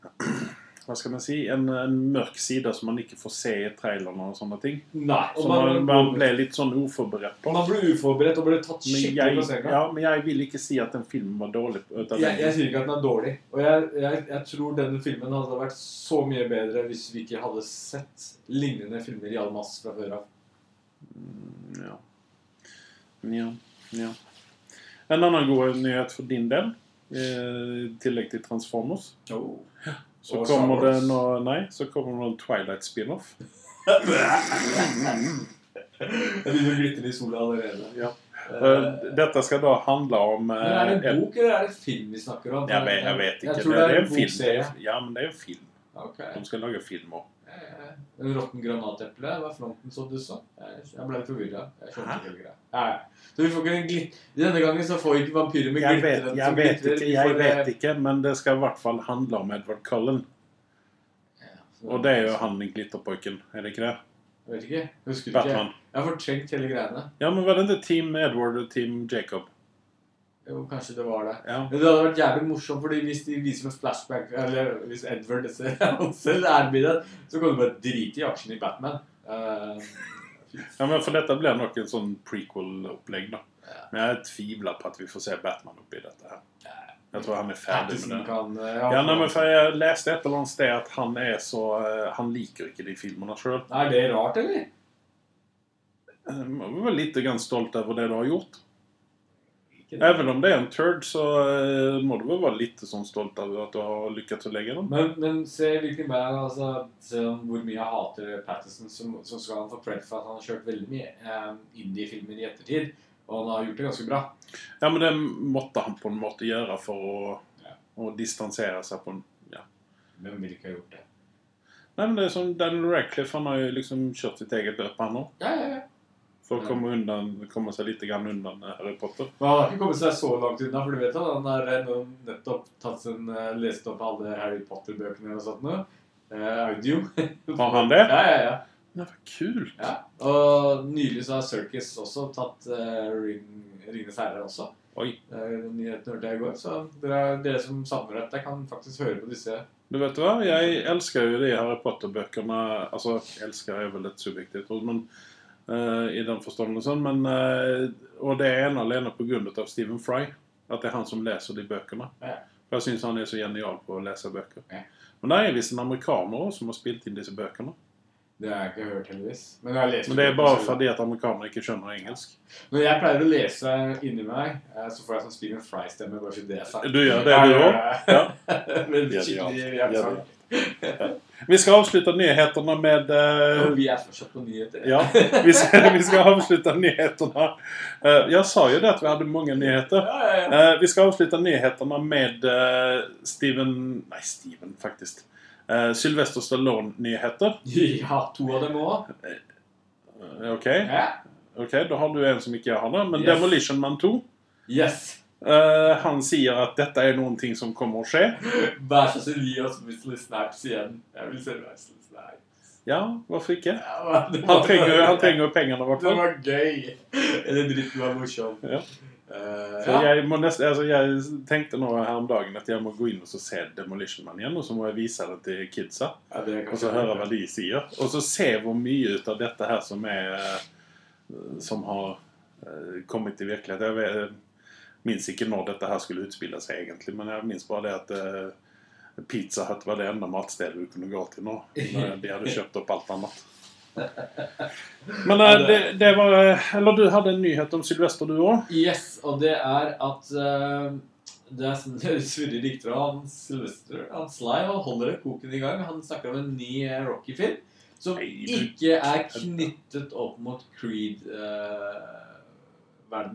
*clears throat* Hva skal man si? En, en mørk side som man ikke får se i trailerne og sånne ting. Nei, og Så man, man, man ble litt sånn uforberedt på. man ble uforberedt og ble tatt skikkelig på senga. ja, men jeg vil ikke si at den filmen var dårlig. Jeg, jeg sier ikke at den er dårlig. Og jeg, jeg, jeg tror denne filmen hadde vært så mye bedre hvis vi ikke hadde sett lignende filmer i all masse fra før av. Ja. Ja, ja. En annen god nyhet for din del, eh, i tillegg til Transformers, så Og Star kommer det nå Nei, så kommer det noen Twilight spin-off. Jeg begynner å glitre i sola allerede. Ja. Eh, Eh, Dette skal da handle om eh, men er det en en- bok eller er det film vi snakker om? jeg vet, jeg vet ikke. Jeg tror det, det er en en film. Ja, men det er en film. Okay. De skal lage film òg. Eh, En råtten granateple var fronten så du så. Jeg ble litt forvirra. Jeg skjønte ikke hele greia. Nei. Så vi får ikke en glit... Denne gangen så får ikke vampyrer med Jeg vet, jeg vet ikke, jeg vet ikke, men det skal i hvert fall handle om Edward Cullen. Og det er jo han glitterpojken, er det ikke det? Jeg vet ikke. Husker du ikke. Jeg har fortrengt hele greiene. Ja, men var det ikke Team Edward og Team Jacob? Jo, kanskje det var det. Ja. Men det hadde vært jævlig morsomt, fordi hvis de viser med flashback Eller hvis Edward ser *laughs* han selv er i det, så kan du bare drite i aksjen i Batman. Uh, ja, men for dette blir nok en sånn prequel-opplegg, da. Ja. Men jeg tviler på at vi får se Batman oppi dette her. Jeg tror han er ferdig Pattinson med det. kan ja, Ja, nei, men for Jeg leste et eller annet sted at han er så eh, Han liker ikke de filmene sjøl. Er det rart, eller? Jeg var litt grann stolt over det du har gjort. Even om det er en turd, så eh, må du vel være litt sånn stolt over at du har lykkes å legge den. Men, men se hvilken band altså, Se om hvor mye jeg hater Patterson, så, så skal han få cred for at han har kjørt veldig mye um, indie-filmer i ettertid. Og han har gjort det ganske bra. Ja, men det måtte han på en måte gjøre for å, Ja. å distansere seg på en ja. Hvem ville ikke ha gjort det? Nei, men det er sånn Daniel Radcliffe, han har jo liksom kjørt sitt eget løp, han òg. Ja, ja, ja. For å komme, undan, komme seg litt grann undan eh, Harry Potter. Men han har ikke kommet seg så langt unna, for du vet at han har eh, nettopp tatt en, eh, lest opp alle Harry Potter-bøkene og sånt nå. Eh, audio. *laughs* Har han det? Ja, ja, ja. Det var kult. ja. Og nylig så har Circus også tatt eh, Ring, Ringenes herre også. Oi. Eh, Nyheten hørte jeg i går, så dere, dere som savner dette, kan faktisk høre på disse. Du vet hva? Jeg elsker jo de Harry Potter-bøkene Altså, elsker er vel litt subjektivt men i den forståelsen. Men, eh, og det er ene alene av Stephen Fry. At det er han som leser de bøkene. Ja. For jeg syns han er så genial på å lese bøker. Ja. Men det er visst en amerikaner også som har spilt inn disse bøkene. Det har jeg ikke hørt, heldigvis. Men, Men det er bare fordi at amerikanere ikke skjønner engelsk. Når jeg pleier å lese inni meg, eh, så får jeg sånn Stephen Fry-stemme. bare for det jeg sagt. Du gjør det, Ja, du ja, òg? ja. Ja. *laughs* Men Ja, skikkelig ja. *laughs* Vi skal avslutte nyhetene med uh, vi er fortsatt på nyheter. Ja, vi skal, vi skal avslutte nyhetene. uh, jeg sa jo det at vi hadde mange nyheter. Eh, vi skal avslutte nyhetene med Steven Nei, Steven, faktisk. Uh, Sylvester Stallone-nyheter. *laughs* Ja, to av dem òg. OK, Ja. ok, da har du en som ikke jeg har det. Men Yes. Demolition Man 2 Yes. Eh, Han sier at dette er noen ting som kommer å skje. Vær så snill, gi oss Wesley Snaps igjen. Jeg vil se Wesley Snaps. Ja, hvorfor ikke? Ja, men Han trenger jo pengene, i hvert Det var gøy. Eller dritten var morsom. Ja. Uh, ja. jeg, må nesten, altså jeg tenkte nå her om dagen at jeg må gå inn og så se Demolition Man igjen, og så må jeg vise det til kidsa. Ja, det Og så høre hva de sier. Og så se hvor mye ut av dette her som er eh, Som har kommet til virkelighet. Jeg vet, minns ikke når dette her skulle utspille seg, egentlig, men jeg minns bare det at uh, Pizza Hut var det enda matstedet du kunne gå til nå. De hadde kjøpt opp alt annet. *laughs* Men uh, det, det var eh, Eller du hadde en nyhet om Sylvester, du òg? Yes, og det er at uh, det er sånn surrer rykter om han Sylvester Han Sly han holder koken i gang. Han snakker om en ny Rocky-film som ikke er knyttet opp mot Creed-verden,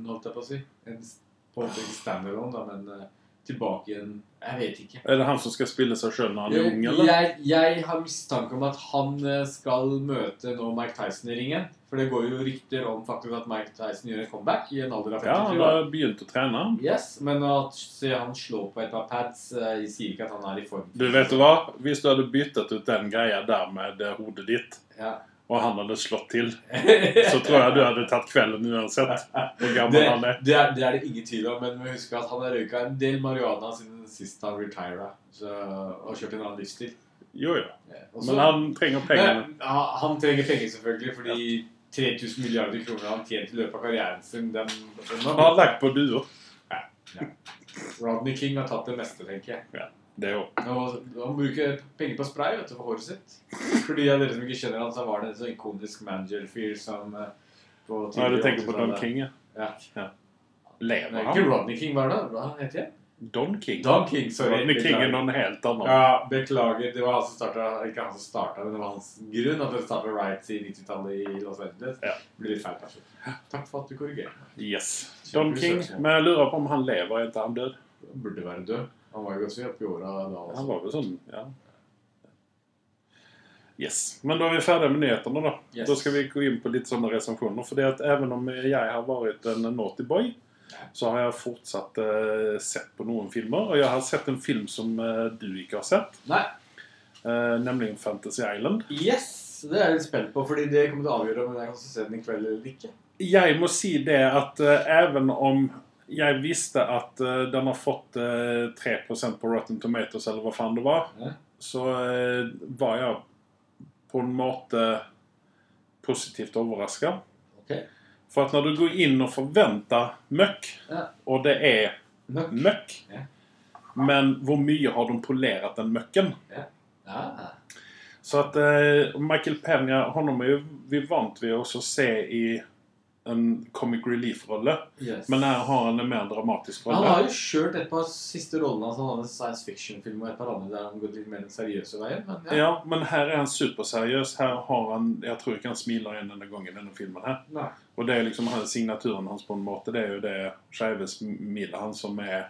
holdt jeg på å si. En, på ikke standalone, da, men eh, tilbake igjen Jeg vet ikke. Er det han som skal spille seg sjøl når han er ung, eller? Jeg, jeg har mistanke om at han eh, skal møte nå Mike Tyson i ringen. For det går jo rykter om faktisk at Mike Tyson gjør en comeback i en alder av Ja, han har begynt å trene. Yes, men at se han slår på et par pads, Jeg sier ikke at han er i form. Du vet du hva? Hvis du hadde byttet ut den greia der med hodet ditt, Ja. Og han hadde slått til, så tror jeg du hadde tatt kvelden uansett hvor gammel det, han er. det, er, det er det ingen tvil om, men vi husker at han har røyka en del marihuana siden sist han retira og kjørt en annen livsstil. Jo, jo. Ja, også- Men han trenger pengene. Men, ja, han trenger penger, selvfølgelig, fordi 3000 milliarder kroner han tjente tjent i løpet av karrieren sin den, den Han har lagt på duer. Rodney King har tatt det meste, tenker jeg. Det jo. Han bruker penger på spray vet du, for håret sitt. For de av dere som ikke kjenner han, så var det en sånn ikonisk manager-fyr som eh, på Ja, du tenker på Don King, ja. Ja. Lever han? ikke? Rodney King, hva er det? Hva heter han? Don King? Don King, sorry. Rodney King er noen helt annen. Ja, beklager. Det var han som starta Ikke han som starta, men det var hans grunn at det starta riots i 90-tallet i Los Angeles. Ja. Blir litt feil person. Takk for at du korrigerer meg. Yes. Don King. Men jeg lurer på om han lever, etter han død? Burde være død. Han var jo ganske oppi åra da Han var jo sånn, ja. Yes. Men da er vi ferdige med nyhetene, da. Yes. Da skal vi gå inn på litt sånne resepsjoner. At even om jeg har vært en naughty boy, så har jeg fortsatt uh, sett på noen filmer. Og jeg har sett en film som uh, du ikke har sett, Nei. Uh, nemlig Fantasy Island. Yes! Det er jeg litt spent på, fordi det kommer til å avgjøre om jeg kan se den i kveld eller ikke. Jeg må si det at even om jeg visste at uh, den har fått uh, 3% på Rotten Tomatoes, eller hva faen det var, Ja. så uh, var jeg på en måte positivt overraska. Okay. For at når du går inn og forventer møkk, Ja. og det er Møkk. møkk Ja. Men hvor mye har de polert den møkken? Ja. Så at eh, Michael Pena, honom er jo vi vant ved å se i en comic relief-rolle. Yes. Men her har han en mer dramatisk rolle. Han har jo kjørt et par siste rollene Altså Han hadde en science fiction-film og et par andre der han gått litt mer den seriøse veien. Men ja. Ja, men her er han superseriøs. Her har han Jeg tror ikke han smiler igjen denne gangen i denne filmen. her. Nei. Og det er liksom her, signaturen hans på en måte. Det er jo det skeive smilet hans som er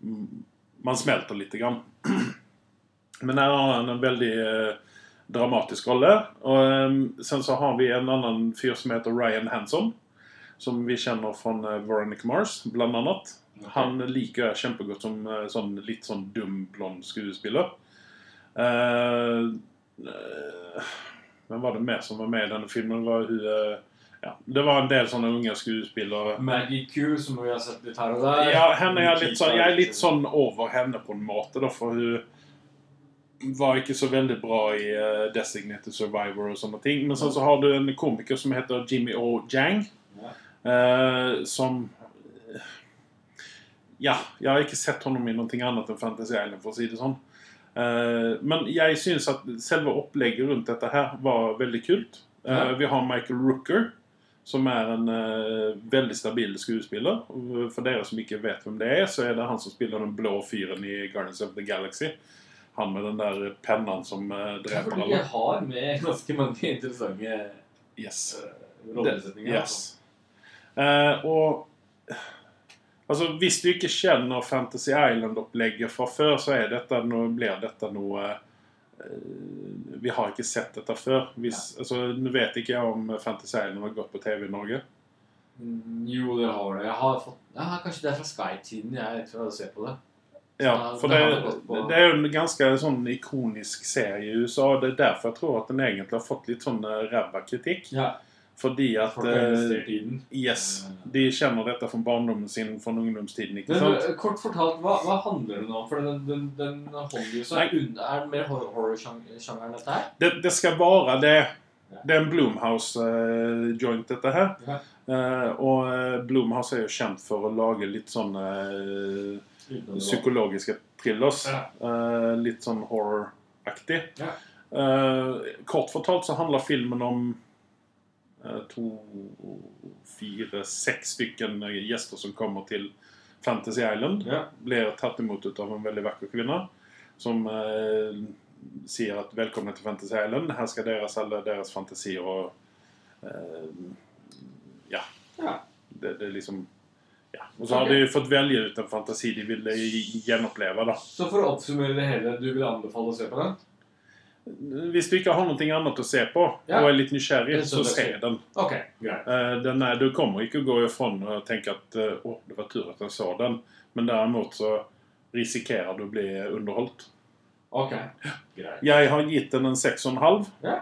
mm, Man smelter lite grann. *clears throat* Men her har han en veldig eh, dramatisk rolle. Og um, sen så har vi en annen fyr som heter Ryan Hanson. Som vi kjenner fra Veronica Mars, blant annet. Han liker jeg kjempegodt som eh, sånn, litt sånn dum, blond skuespiller. Uh, uh, Hvem var det mer som var med i denne filmen? Var, hun, uh, ja, det var en del sånne unge skuespillere. Maggie Q, som vi har sett litt her og der. Ja, henne er sånn, jeg er litt sånn over henne på en måte, da, for hun var ikke så veldig bra i Designated Survivor og sånne ting. Men sånn så har du en komiker som heter Jimmy O. Jang, Ja. eh, som Ja, jeg har ikke sett honom i noe annet enn Fantasy Island, for å si det sånn. Uh, men jeg syns at selve opplegget rundt dette her var veldig kult. Uh, Ja. Vi har Michael Rooker, som er en veldig stabil skuespiller. For dere som ikke vet hvem det er, så er det han som spiller den blå fyren i Guardians of the Galaxy. Han med den der pennen som Ja, dreper alle. jeg har med ganske mange interessante Yes. rollesetninger. Yes. Eh, og Altså, Hvis du ikke kjenner Fantasy Island-opplegget fra før, så er dette noe, blir dette noe eh, Vi har ikke sett dette før. Hvis, altså, Nå vet ikke jeg om Fantasy Island har gått på TV i Norge. Mm, Jo, det har det. Jeg har fått ja, Kanskje det er fra Sky-tiden jeg tror jeg ser på det. Ja, Ja, for det det, på. er jo en ganske sånn ikonisk serie i USA. Det er derfor jeg tror at den egentlig har fått litt sånn eh, ræva kritikk. Ja, Fordi at Folk har eh, investert i den. Yes. De kjenner dette fra barndommen sin, fra ungdomstiden. ikke sant? Men, kort fortalt, hva, hva handler den om? For den, den, den holder jo seg unna Er den mer horror-sjangeren, dette her? Det, det skal være det, Det er en Bloomhouse-joint, dette her. Ja. Eh, og eh, Bloomhouse er jo kjent for å lage litt sånne eh, psykologiske thrillers. Ja. Eh, litt sånn horror-aktig. Ja. Eh, kort fortalt så handler filmen om eh, to, fire, seks stykken gjester som kommer til Fantasy Island. Ja. Blir tatt imot ut av en veldig vakker kvinne som eh, sier at 'velkommen til Fantasy Island'. Her skal dere selge deres fantasier og eh, Ja. Ja. Det, det er liksom ja. Og så har de fått velge ut en fantasi de ville gjenoppleve. da. Så for å oppsummere det hele, du vil anbefale å se på den? Hvis du ikke har noe annet å se på, Ja. og er litt nysgjerrig, Så se den. Okay. Eh, den er, du kommer ikke å gå ifrån og tenke at eh, å, det var tur at jeg så den. Men derimot så risikerer du å bli underholdt. Ok, greit. Jeg har gitt den en 6,5. Ja.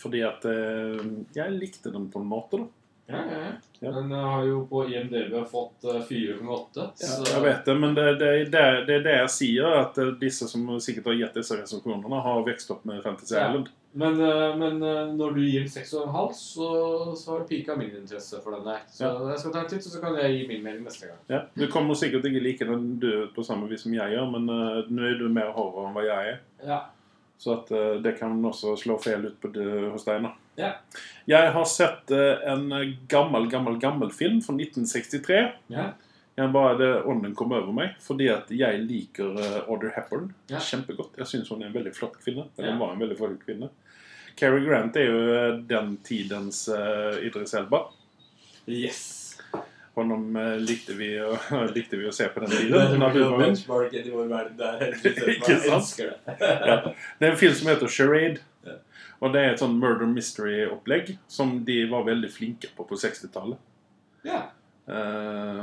Fordi at eh, jeg likte den på en måte, da. Ja, ja. Den eh, har jo på IMDb fått eh, 4,8. Ja, jeg vet det, men det, det, det, det er det jeg sier. At eh, disse som sikkert har gitt disse resolusjonene, har vokst opp med Fantasy Ja. Men, eh, men eh, når du gir 6,5, så, så har det pika min interesse for den der. Så jeg skal ta en titt, og så kan jeg gi min mening neste gang. Ja. Du kommer sikkert ikke like den du på samme vis som jeg gjør, men uh, nå er du mer horror enn hva jeg er. Ja. Så at uh, det kan også slå feil ut på det, hos deg. da. Ja. Jeg har sett eh, en gammel, gammel, gammel film fra 1963. Ja. Jeg bare, det, Ånden kom over meg fordi at jeg liker uh, Audrey Hepburn Ja. kjempegodt. Jeg syns hun er en veldig flott kvinne. Eller Ja. hun var en veldig flott kvinne. Cary Grant er jo eh, den tidens uh, Idris Elba. Yes. Honom eh, likte, vi, å- *laughs* likte vi å se på den tiden. når du var- i vår verden der. *laughs* Ikke sant? det. ja. Det er en film som heter Charade. Og det er et sånn murder mystery-opplegg som de var veldig flinke på på 60-tallet. Ja. Eh,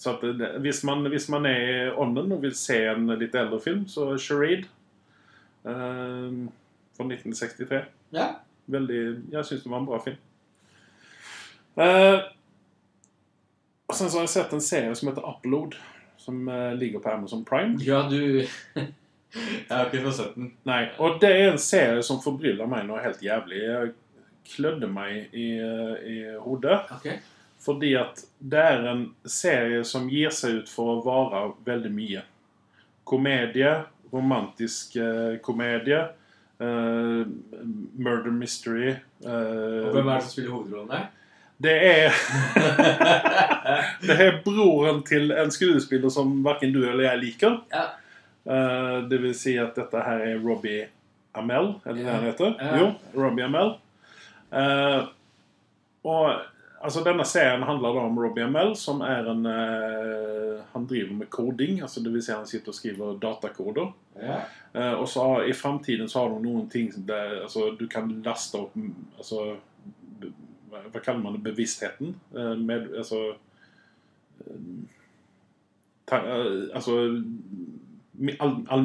så at det, hvis, man, hvis man er i ånden og vil se en litt eldre film, så er Charade eh, fra 1963. ja. Veldig, jeg syns det var en bra film. Eh, og sen så har jeg sett en serie som heter Upload, som eh, ligger på Amazon Prime. Ja, du *laughs* Jeg har ikke fått sett den. Nei, og det er en serie som forbryller meg noe helt jævlig. Jeg klødde meg i, eh, i hodet. Okay. Fordi at det er en serie som gir seg ut for å vare veldig mye. Komedie, romantisk eh, komedie, eh, murder mystery eh, Og hvem er det som spiller hovedrollen der? Det er *laughs* Det er broren til en skuespiller som verken du eller jeg liker. Ja. Eh, det vil si at dette her er Robbie Amell, er det det han heter? Ja. Jo, Robbie Amell. Uh, og altså denne serien handler da om Robbie Amell, som er en uh, Han driver med koding, altså det vil si han sitter og skriver datakoder. Ja. Eh, og så i framtiden så har du noen ting der, altså, du kan laste opp altså, hva, kaller man det? Bevisstheten? Eh, med, altså, eh, ta, eh, altså all, all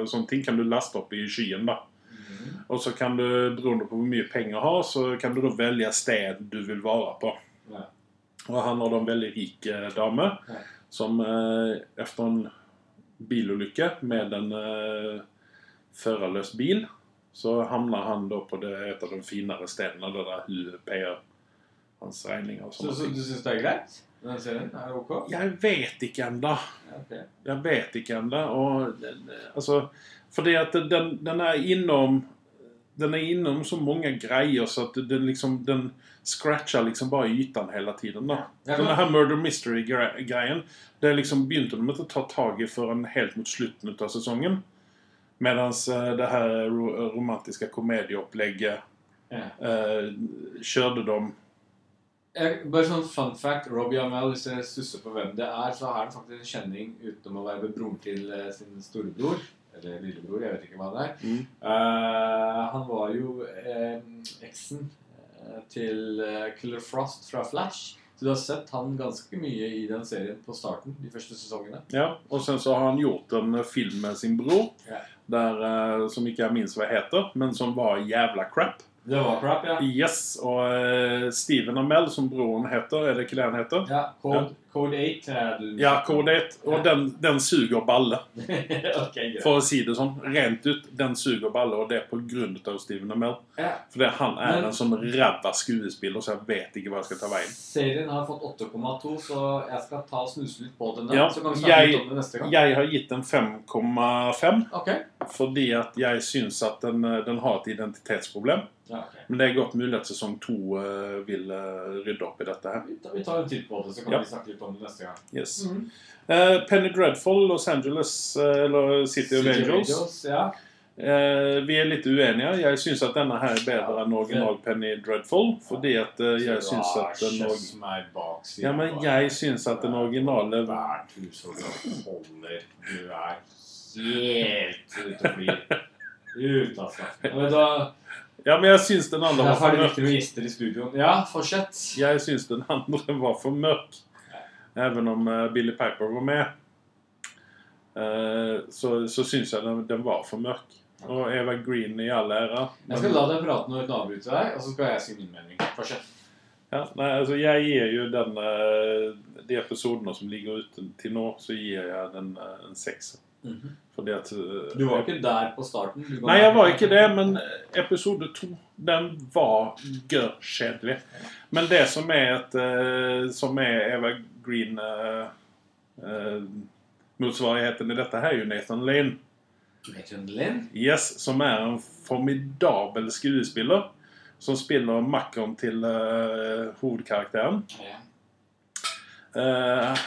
og sånne ting kan du laste opp i skyen. da. Mhm. Og så kan du, beroende på hvor mye penger du har, så kan du da velge sted du vil være på. Ja. Og han har da en veldig rik eh, dame Ja. som eh, etter en bilulykke med en eh, førerløs bil, så havner han da på det, et av de finere stedene der hun payer hans regninger. Så, så du syns det er greit? Den serien? Er ok? Jeg vet ikke ennå. Okay. Jeg vet ikke ennå. Altså Fordi at den, den er innom Den er innom så mange greier så at den liksom Den scratcher liksom bare ytan hele tiden. da. Ja, Denne her Murder Mystery-greien Det liksom begynte de ikke å ta tak i før helt mot slutten av sesongen. Mens det her romantiske komedieopplegget Ja. eh, kjørte de Jeg, bare sånn fun fact. Robbie Amel, hvis jeg stusser på hvem det er, så er han faktisk en kjenning utenom å være broren til eh, sin storebror. Eller lillebror, jeg vet ikke hva det er. Mm. Uh, han var jo uh, eksen til Killer Frost fra Flash. Så du har sett han ganske mye i den serien på starten, de første sesongene. Ja, og sen så har han gjort en film med sin bror, yeah. der, som ikke jeg minst hva heter, men som var jævla crap. Det var crap, ja. Yes, og Steven Steven Amell, som broren heter, er det ikke det han heter? Ja, Code, code 8 er du Ja, Code 8. Og den, den suger balle, *laughs* okay, greit. for å si det sånn. Rent ut, den suger balle, og det er av Steven Amell. Ja. For han er Men- en sånn ræva skuespiller, så jeg vet ikke hva jeg skal ta veien. Serien har fått 8,2, så jeg skal ta og snuse litt på den. der, Ja, så kan vi snakke jeg- litt om det neste gang. Jeg har gitt den 5,5 okay. fordi at jeg syns at den, eh, den har et identitetsproblem. Ja, okay. Men det er godt mulig at sesong to uh, vil uh, rydde opp i dette her. Vi tar, vi tar en titt på det, så kan Ja. vi snakke litt om det neste gang. Yes. Mm -hmm. uh, Penny Dreadful, Los Angeles, eller City of Angels. Angels, ja. Eh, vi er litt uenige. Jeg syns at denne her er bedre enn original Penny Dreadful. Fordi at jeg syns at den og... Ja, men jeg syns at den originale Værthus og du holder Du er helt ute å flyr. *laughs* Ut av skaftet. Ja, men jeg syns den andre var for mørk. Ja, fortsett. Jeg syns den andre *laughs* var for mørk. Even om uh, Billy Piper var med, Uh, så, så syns jeg den, den var for mørk. Og Eva Green i all ære. Jeg skal la deg prate når hun avbryter deg, og så skal jeg si min mening. Fortsett. Ja, nei, altså jeg gir jo den eh, De episodene som ligger ute til nå, så gir jeg den en sekser. Fordi at eh, Du var ikke der på starten. Nei, jeg var ikke det, men episode to, den var gørrkjedelig. Men det som er et eh, Som er Eva Green uh, uh, Motsvarigheten i dette her er jo Nathan Lane. Nathan Lane? Yes, som er en formidabel skuespiller. Som spiller makkeren til uh, hovedkarakteren. Ja. Eh,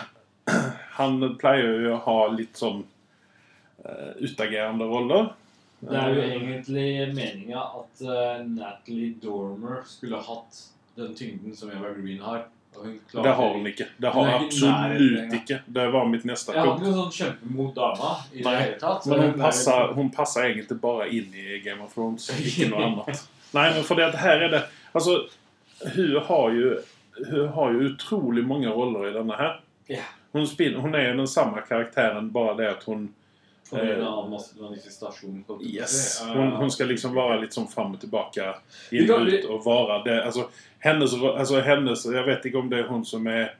*clears throat* han pleier jo å ha litt sånn utagerende roller. Det er jo egentlig meninga at eh, Natalie Dormer skulle hatt den tyngden som Eva Green har. Det har hun ikke. Det har Hun absolutt ikke. Det var mitt neste Jeg har ikke noen sånn kjempemot dama i Nei, det hele tatt. Men hun er passer, hun passer egentlig bare inn i Game of Thrones, ikke noe *laughs* annet. Nei, men det at her er det Altså, hun har jo Hun har jo utrolig mange roller i denne her. Hun, spiller, hun er jo den samme karakteren, bare det at hun Yes. si. Hun, hun skal liksom være litt sånn fram og tilbake, inn og ut, og være det Altså, hennes, altså, hennes Jeg vet ikke om det er hun som er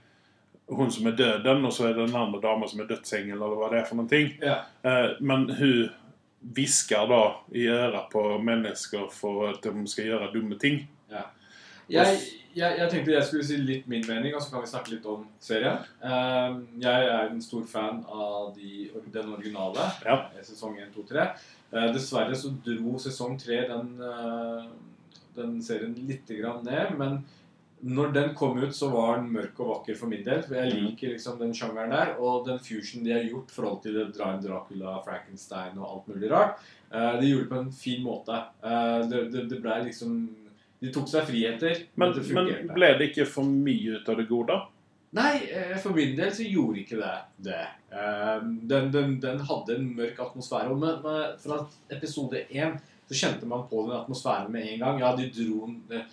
hun som er døden, og så er det den andre dama som er dødsengel, eller hva det er for noen ting. Ja. Eh, men hun hvisker da i øret på mennesker for at de skal gjøre dumme ting. Jeg, jeg, jeg tenkte jeg skulle si litt min mening, og så kan vi snakke litt om serien. Eh, jeg er en stor fan av de, den originale. Ja. eh, Sesong 1, 2, 3. Uh, dessverre så dro sesong 3 den, uh, den serien litt grann ned. Men når den kom ut, så var den mørk og vakker for min del. For jeg liker liksom den sjangeren der. Og den fusion de har gjort i forhold til å Dracula, Frankenstein og alt mulig rart, uh, det gjorde det på en fin måte. Eh, det, det, det ble liksom De tok seg friheter. Men, men, men ble det ikke for mye ut av det gode? Nei, eh, for min del så gjorde ikke det det. Eh, Den, den, den hadde en mørk atmosfære. Med, fra episode én så kjente man på den atmosfæren med en gang. Ja, de dro eh,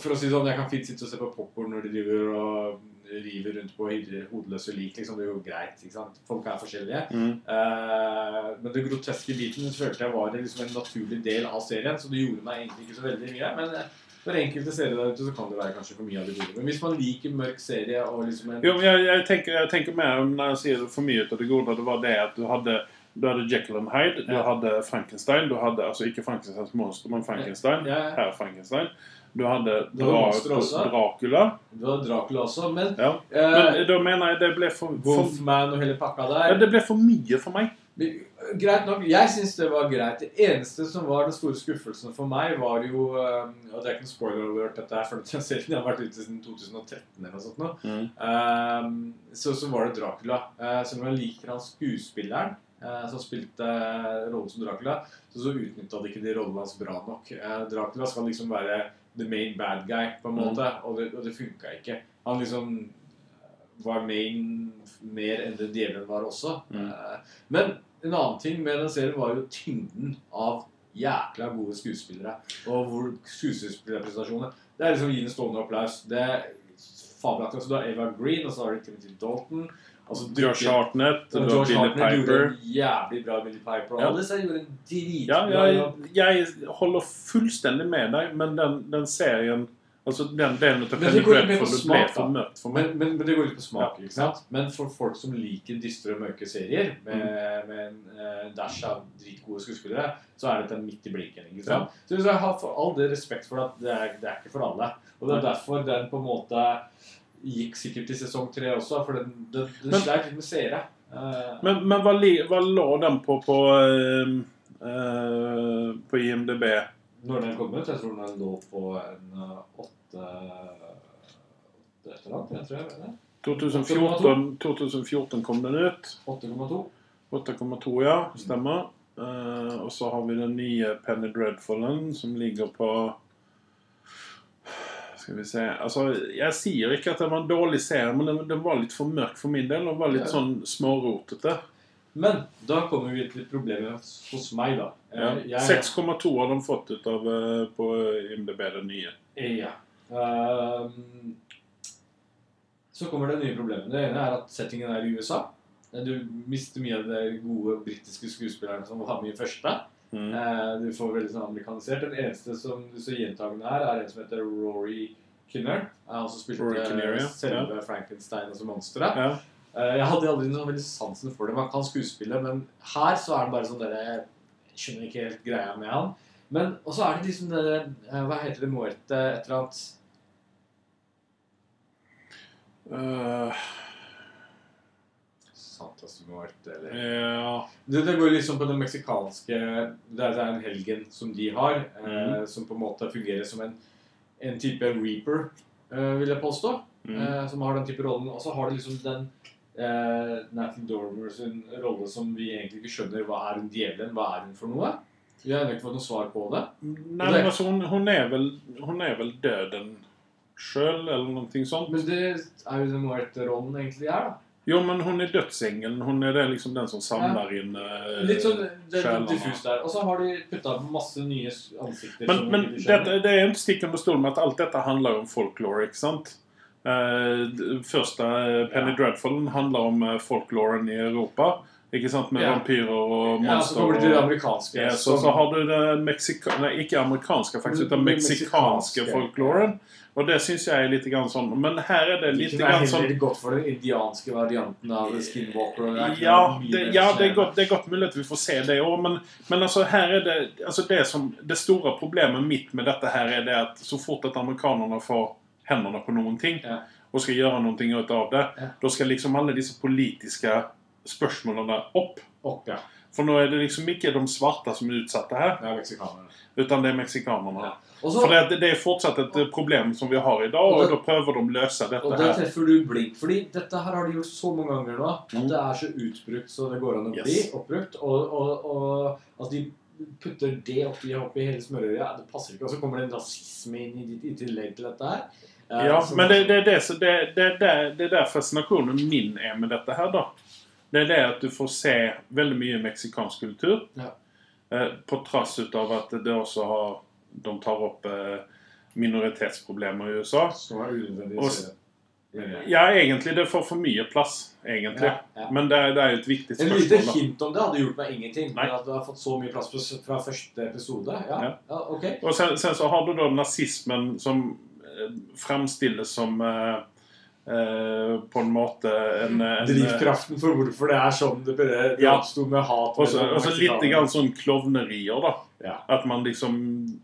For å si det sånn, jeg kan fint sitte og se på popkorn når de driver og river rundt på hodeløse lik. liksom, Det er jo greit. ikke sant? Folk er forskjellige. Eh, men det groteske biten følte jeg var liksom en naturlig del av serien, så det gjorde meg egentlig ikke så veldig mye. Men eh, for enkelte serier der ute så kan det være kanskje for mye av det gode. Men hvis man liker mørk serie og liksom en Jo, men jeg, jeg, tenker, jeg tenker mer om når jeg sier for mye av det gode, det var det at du hadde du hadde Jekyll and Hyde, du Ja. hadde Frankenstein du hadde, Altså ikke Frankensteins monster, men Frankenstein. Ja. Herr Frankenstein. Du hadde var Dra. Dracula. Du hadde Dracula også, men Ja. eh, Men da mener jeg det ble for, for Wolfman og hele pakka ja, der Det ble for mye for meg. Greit nok. Jeg syns det var greit. Det eneste som var den store skuffelsen for meg, var jo eh, Og det er ikke noen spoiler alert, dette her, for den serien har vært ute siden 2013 eller noe sånt. Nå. Mm. Um, så, så var det Dracula. Uh, selv om jeg liker han skuespilleren eh, som spilte rollen som Dracula, så, så utnytta de ikke de rollene hans bra nok. Eh, Dracula skal liksom være the main bad guy, på en Mm. måte, og det, og det funka ikke. Han liksom var main mer enn det djevelen var også. Mm. Eh, Men en annen ting med den serien var jo tyngden av jækla gode skuespillere. Og hvor skuespillerprestasjoner Det er liksom å gi en stående applaus. Det er fabelaktig. Så du har Eva Green, og så har du Timothy Dalton. Altså, Josh Hartnett, Og Josh Billy Hartnett gjorde Piper. en jævlig bra Billy Piper. Ja. alle gjorde en Ja, dritbra jeg, jeg holder fullstendig med deg, men den, den serien Altså den delen av Penny Dreadful ble for mørkt for meg. Men, men, men det går litt på smak. Ja. ikke sant? Men for folk som liker dystre og mørke serier med, Mm. med en uh, dash av dritgode skuespillere, så er dette midt i blinken. ikke sant? Så jeg har for all det respekt for at det er, det er ikke for alle. Og det er derfor den på en måte gikk sikkert til sesong tre også, for den, den, den sleit litt med seere. Uh, Men, men hva, hva lå den på på, uh, eh, på IMDb? når den kom ut, jeg tror den lå på en eh, åtte åtte et eller annet, jeg tror jeg vet det. 2014, 2014 kom den ut. 8,2. 8,2, ja. Stemmer. Uh, og så har vi den nye Penny Dreadfulen, som ligger på Skal vi se Altså, jeg sier ikke at det var en dårlig serie, men den, den var litt for mørk for min del. Og var litt Ja. sånn smårotete. Men da kommer vi til problemet hos meg, da. Ja. Eh, 6,2 har de fått ut av eh, på IMDb, den nye. Ja. Um, så kommer det nye problemet. Det ene er at settingen er i USA. Du mister mye av de gode britiske skuespillerne som var med i første. Mm. Eh, du får veldig sånn amerikanisert. Den eneste som du ser gjentagende her, er en som heter Rory Kinner. Han som spilte Rory Kinnear, ja. selve Frankenstein og så monsteret. Ja. Eh, Jeg hadde aldri noe veldig sansen for det. Man kan skuespille, men her så er han bare sånn dere skjønner ikke helt greia med han. Men Og så er det liksom det eh, Hva heter det Muerte et eller annet Eh, Santas Muerte, eller ja. det, det går liksom på den meksikanske Det er, en helgen som de har, eh, Mhm. som på en måte fungerer som en, en type reaper, eh, vil jeg påstå. Mm. eh, som har den type rollen. Og så har det liksom den eh, Nathan Dormer sin rolle som vi egentlig ikke skjønner. Hva er hun djevelen? Hva er hun for noe? Vi har ennå ikke fått noe svar på det. Nei, men altså, hun, hun, er vel, hun er vel døden sjøl, eller noe sånt. Men det er jo den White-rollen egentlig er, da. Jo, men hun er dødsengelen. Hun er det liksom den som samler inn eh, Litt sånn det er diffust der. Og så har de putta masse nye ansikter. Men, som men ikke du det er ikke stikk under stol med at alt dette handler om folklore, ikke sant? Eh, d- eh, Penny Ja. Dreadfulen handler om eh, folkloren i Europa. Ikke sant? Med Ja. vampyrer og ja, så monstre. kommer det til det amerikanske. ja, så, så har du den meksika... Nei, ikke amerikanske, faktisk, utan Den meksikanske meksikanske. folkloren. Og det syns jeg er litt grann sånn Men her er det litt det er grann sånn heller godt for den indianske varianten av Skinwalker. det er Ja, det, ja det, er godt, det er godt mulig at vi får se det òg, men, men altså, her er det altså det, som, det store problemet mitt med dette her er det at så fort at amerikanerne får hendene på noen ting Ja. og skal gjøre noe ut av det, da skal liksom alle disse politiske spørsmålene opp. Opp, ja. For nå er det liksom ikke de svarte som er utsatte her, Det er meksikanerne. utan det er meksikanerne. Ja. Også, For det, det er fortsatt et eh, problem som vi har i dag, Og og da prøver de å løse dette Og der her. treffer du blink. Fordi dette her har de gjort så mange ganger nå Mm. det er så utbrukt så det går an å bli Yes. oppbrukt. Og, og, og at de putter det oppi, oppi hele smørøyet, det passer ikke. Og så kommer det en rasisme inn i, i tillegg til dette her. Eh, Ja, men det, det, det, så det, det, det, det er der fascinasjonen min er med dette her, da. Det er det at du får se veldig mye meksikansk kultur. Ja. Eh, på trass av at det også har De tar opp eh, minoritetsproblemer i USA. Som er unødvendig. Og- så- Ja, egentlig. Det får for mye plass, egentlig. Ja, ja. Men det, er- det er jo et viktig spørsmål. En lite hint om det hadde gjort meg ingenting. Nei. At du har fått så mye plass fra første episode. Ja, Ja. ja. ok. Og sen, sen så har du da nazismen som eh, fremstilles som eh, eh, på en måte en, en Drivkraften for hvorfor det er sånn det det Ja. oppsto med hat. Og så litt grann sånn klovnerier, da. Ja. At man liksom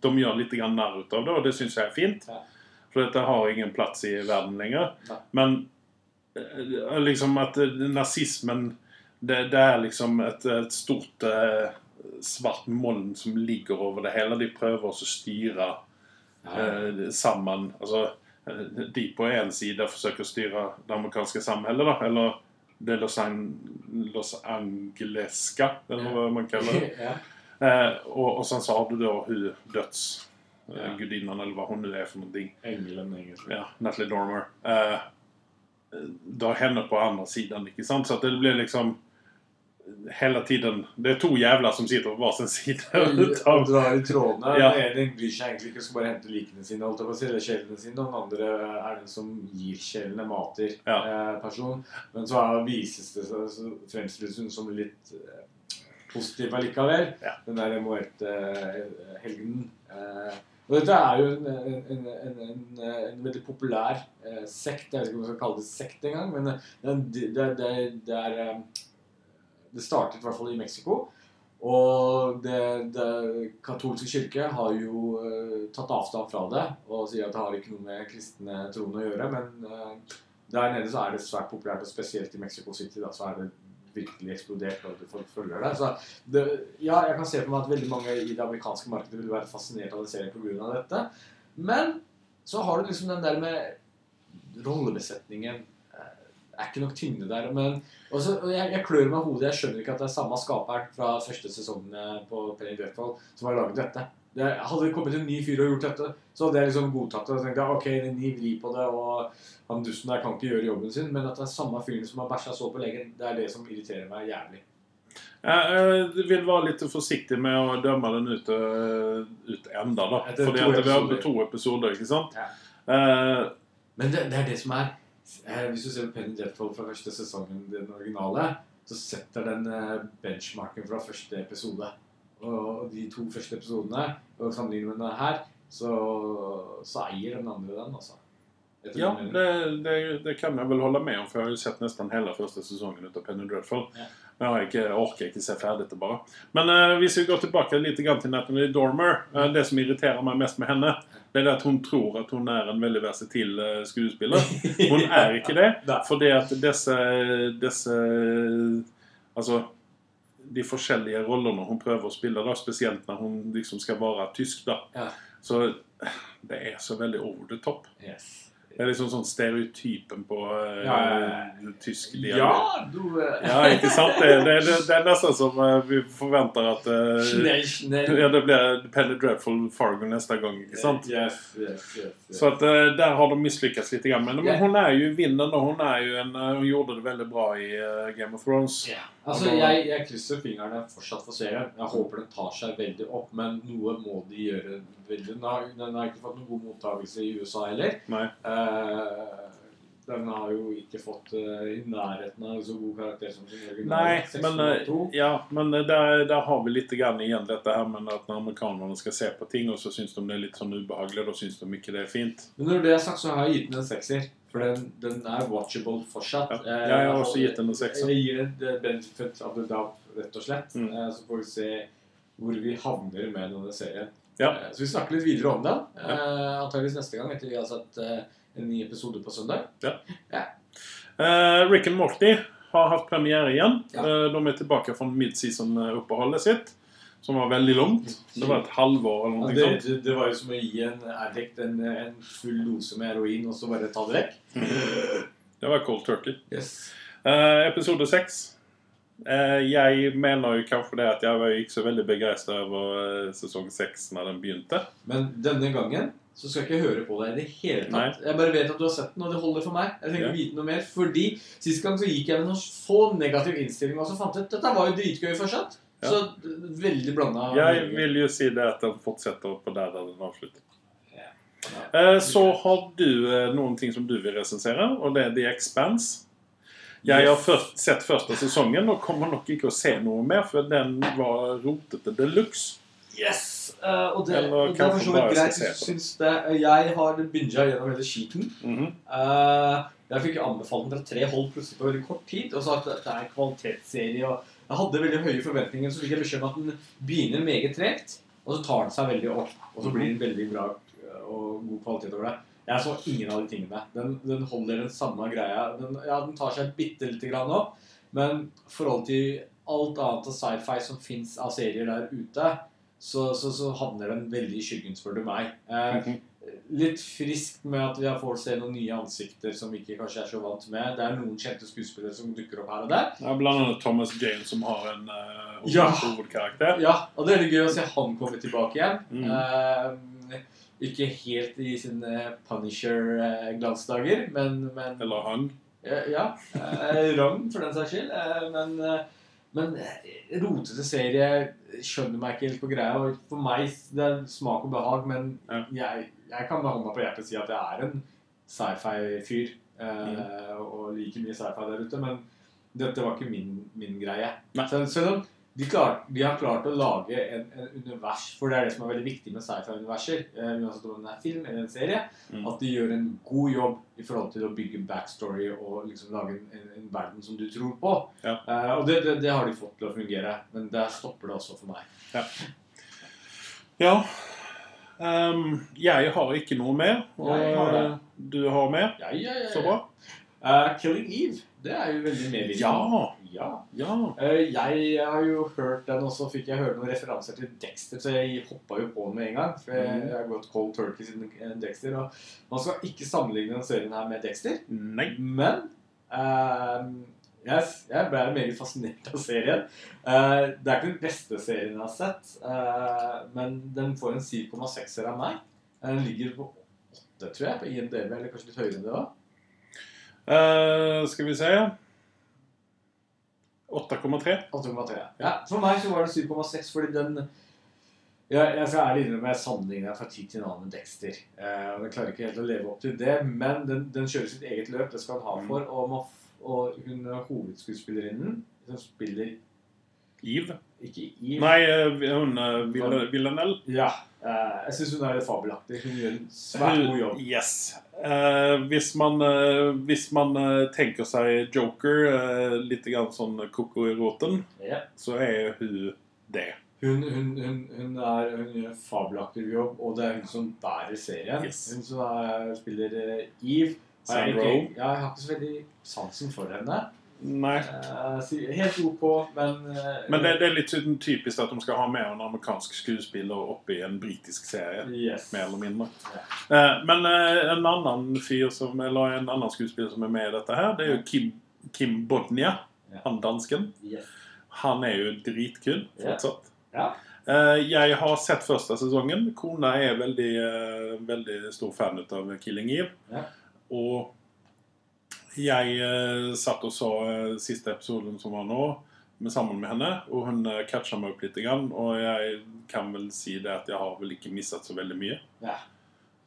De gjør litt grann narr ut av det, og det syns jeg er fint. Ja. For dette har ingen plass i verden lenger. Ja. Men eh, liksom at eh, nazismen det, det er liksom et, et stort eh, svart moln som ligger over det hele. De prøver også å styre eh, sammen. Altså, eh, de på en side forsøker å styre det amerikanske samholdet, da. Eller det Los, An Los Angeleska, eller hva man kaller det. *laughs* ja. Eh, og, og sen så har du da hun Ja. dødsgudinnan, eller hva hun nå er for noe. Engelen, egentlig. Ja, Natalie Dormer. Eh, da henne på andre siden, ikke sant? Så det blir liksom hele tiden Det er to jævler som sitter på hver sin side. Og *laughs* drar i trådene. Ja. Den ene bryr seg egentlig ikke, skal bare hente likene sine, holdt jeg på å si, eller kjellene sine. Og den andre er den som gir kjellene mater Ja. eh, person. Men så er, vises det seg, så fremstilles hun som litt eh, positiv allikevel. Ja. Den der emoerte eh. Eh, og dette er jo en, en, en, en, veldig populær eh, sekt. Jeg vet ikke om man skal kalle det sekt engang, men eh, det, det, det, det er Det startet i hvert fall i Mexico. Og det, det katolske kirke har jo uh, tatt avstand fra det og sier at det har ikke noe med kristne troende å gjøre. Men uh, der nede så er det svært populært, og spesielt i Mexico City da, så er det virkelig eksplodert. og folk følger det. Så det, ja, jeg kan se for meg at veldig mange i det amerikanske markedet vil være fascinert av det serien pga. dette. Men så har du liksom den der med rollebesetningen. Eh, er ikke nok tyngde der. Men også, jeg, jeg klør meg i hodet. Jeg skjønner ikke at det er samme skaperen fra første sesongen på Penny Dreadful som har laget dette. Det, hadde det kommet en ny fyr og gjort dette, så hadde jeg liksom godtatt det. Og tenkte ok, det er ny vri på det, og han dusten der kan ikke gjøre jobben sin. Men at det er samme fyren som har bæsja så på legen, det er det som irriterer meg jævlig. Jeg vil være litt forsiktig med å dømme den ut, øh, ut enda, da. Etter Fordi to at vi har episoder. to episoder, ikke sant? Ja. Uh, Men det, det er det som er eh, Hvis du ser Penny Dreadful fra første sesongen, den originale, så setter den eh, benchmarken fra første episode. Og de to første episodene, og sammenlignet med denne her, så, så eier den andre den, altså. Ja, det, det, det kan jeg vel holde med om, for jeg har jo sett nesten hele første sesongen ut av Penny Dreadful. Ja. Men jeg har ikke, jeg orker ikke se ferdig det bare. Men uh, hvis vi går tilbake litt til Natalie Dormer, uh, det som irriterer meg mest med henne, det er at hun tror at hun er en veldig versatil eh, skuespiller. *laughs* Hun er ikke det. Fordi at disse, disse Altså de forskjellige rollene hun prøver å spille, da, spesielt når hun liksom skal være tysk, da. Ja. Så det er så veldig over the top. Yes. Det er liksom sånn stereotypen på uh, Ja, ja, ja. tysk dialekt. Ja, du eh, Ja, ikke sant? Det, det, det, det er nesten som eh, vi forventer at schnell. snell. ja, Det blir Penny Dreadful Fargo neste gang, ikke sant? Yes, yes, yes. Så at der har de mislykkes litt. grann. Men, yeah. men hun er jo vinneren, og hun er jo en Hun gjorde det veldig bra i Game of Thrones. Yeah. Altså, jeg, jeg krysser fingrene fortsatt for serien. Jeg håper den tar seg veldig opp, men noe må de gjøre veldig. Den har, den har ikke fått noen god mottakelse i USA heller. Nei. Uh, den har jo ikke fått uh, i nærheten av så god karakter som sin egen. Nei, men, uh, ja, men der, der har vi litt grann igjen dette her med at når amerikanerne skal se på ting, og så syns de det er litt sånn ubehagelig, da syns de ikke det er fint. Men når det er sagt, så har jeg gitt den en sekser. For den, den er watchable fortsatt. Ja. Jeg har også gitt den en sekser. Jeg gir den benefit of the doubt, rett og slett. Mm. Så får vi se hvor vi havner med denne serien. Ja. Eh, Så vi snakker litt videre om det. Ja. Antakeligvis neste gang, etter vi har sett eh, en ny episode på søndag. Eh, Rick and Morty har hatt premiere igjen. Ja. Uh, de er tilbake fra midseason-oppholdet sitt, som var veldig langt. Det var et halvår eller Ja, noe det, sånt. det, det var jo som å gi en addict en, en full dose med heroin og så bare ta det vekk. Det var cold turkey. Yes. Uh, episode seks. Eh, jeg mener jo kanskje det at jeg var ikke så veldig begeistra over eh, sesong seks når den begynte. Men denne gangen så skal jeg ikke høre på deg i det hele tatt. Jeg bare vet at du har sett den, og det holder for meg. Jeg trenger Ja. vite noe mer. Fordi sist gang så gikk jeg med noen få negativ innstilling, og så fant jeg ut dette var jo dritgøy fortsatt. Ja. Så veldig blanda. Jeg vil jo si det at den fortsetter på der den avslutter. Ja. Eh, så har du eh, noen ting som du vil resensere, og det er The Expanse. Jeg har først, sett første sesongen og kommer nok ikke å se noe mer, for den var rotete de luxe. Yes! Uh, og det, Eller og det er for så vidt greit. på det. det. Jeg har binga gjennom hele skiten. Mm -hmm. uh, jeg fikk anbefalt den fra tre hold plutselig på veldig kort tid. Og sa at det er en kvalitetsserie. Og jeg hadde veldig høye forventninger, så fikk jeg beskjed om at den begynner meget tregt. Og så tar den seg veldig opp. Og så blir den veldig bra og god kvalitet over det. Jeg så ingen av de tingene. Den, den holder den samme greia. Den, ja, den tar seg bitte lite grann opp. Men i forhold til alt annet av sci-fi som fins av serier der ute, så, så, så havner den veldig i skyggen, spør du meg. Eh, Mhm. litt friskt med at vi har får se noen nye ansikter som vi ikke kanskje er så vant med. Det er noen kjente skuespillere som dukker opp her og der. Ja, blant annet Thomas Jane, som har en uh, Ja. hovedkarakter. Ja, og det er litt gøy å se han komme tilbake igjen. Mm. Eh, ikke helt i sine Punisher-glansdager, men, men Eller han. Ja, ja. Eh, Rang, for den saks skyld. Eh, men, eh, Men rotete serie skjønner meg ikke helt på greia. Og for meg det er smak og behag, men Ja. jeg, jeg kan med hånda på hjertet si at jeg er en sci-fi-fyr. Mm. Og liker mye sci-fi der ute. Men dette var ikke min, min greie. Selv om de, klar, de har klart å lage en, en univers, for det er det som er veldig viktig med sci-fi-universer, eh, uansett om det er film eller en serie, Mm. at de gjør en god jobb i forhold til å bygge backstory og liksom lage en, en, en verden som du tror på. Ja. Eh, og det, det, det har de fått til å fungere, men der stopper det også for meg. Ja. Ehm, jeg har ikke noe mer. Og har du har mer. Ja, ja, ja, ja. Så bra. Uh, Killing Eve, det er jo veldig medvirkende. Ja. Ja. Ja. Eh, jeg har jo hørt den, og så fikk jeg høre noen referanser til Dexter, så jeg hoppa jo på den med en gang. For jeg, Mm. jeg har gått cold turkey siden eh, Dexter. Og man skal ikke sammenligne denne serien her med Dexter, Nei. men eh, jeg, jeg ble meget fascinert av serien. Uh, det er ikke den beste serien jeg har sett, uh, men den får en 7,6-er av meg. Den ligger på 8, tror jeg, på IMDb, eller kanskje litt høyere enn det òg. Uh, skal vi se 8,3. 8,3. Ja, for meg så var det 7,6 fordi den jeg, jeg skal ærlig innrømme jeg sammenligner fra tid til annen med Dexter. Eh, Den klarer ikke helt å leve opp til det, men den, den kjører sitt eget løp. Det skal den ha for. Og, må og hun er hovedskuespillerinnen som spiller Eve. ikke Eve. Nei, eh, hun uh, Villanelle. Ja. Eh, jeg syns hun er litt fabelaktig. Hun gjør en svært god jobb. Yes. Uh, hvis man, uh, hvis man tenker seg Joker, uh, litt grann sånn koko i roten, yeah. så er hun det. Hun, hun, hun, hun, er, hun gjør en fabelaktig jobb, og det er hun som bærer serien. Yes. Hun som er, spiller Eve. Har jeg, ikke, ja, jeg har ikke så veldig sansen for henne. Nei. Eh, helt OK, men eh, Men det, det er litt sånn typisk at de skal ha med en amerikansk skuespiller oppi en britisk serie. yes. Mer eller mindre. Eh, men eh, en annen fyr som, eller en annen skuespiller som er med i dette her, det er jo Kim, Kim Bodnia. Yeah. Han dansken. Yes. Han er jo dritkul fortsatt. Yeah. Jeg har sett første sesongen. Kona er veldig, veldig stor fan av Killing Eve. Ja. Og jeg eh, satt og så eh, siste episoden som var nå, med, sammen med henne. Og hun uh, catcha meg opp litt. Grann, og jeg kan vel si det at jeg har vel ikke mistet så veldig mye. Ja.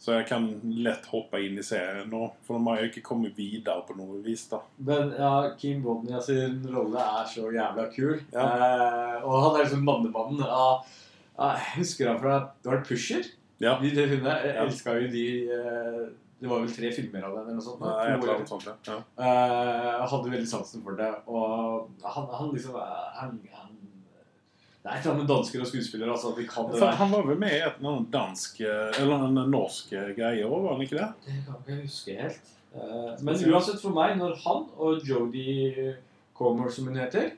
Så jeg kan lett hoppe inn i serien nå, for de har jo ikke kommet videre på noe vis. da. Men ja, Kim Bodnia sin rolle er så jævla kul. Ja. Eh, og han er liksom mannemannen. Ja, ja, jeg husker han fra Det var Pusher. Ja. De, de filmene. Jeg elska jo de eh, Det var vel tre filmer av den eller noe sånt. Nei, jeg, sånt, ja. ja. Eh, hadde veldig sansen for det. Og han, han liksom eh, han, han, Det er et eller annet med dansker og skuespillere. Altså, at de kan det For der. han var vel med i et noen dansk eh, Eller en norsk greie òg, var han ikke det? Det kan ikke jeg huske helt. Eh, Men uansett for meg, når han og Jodie Comer, som hun heter,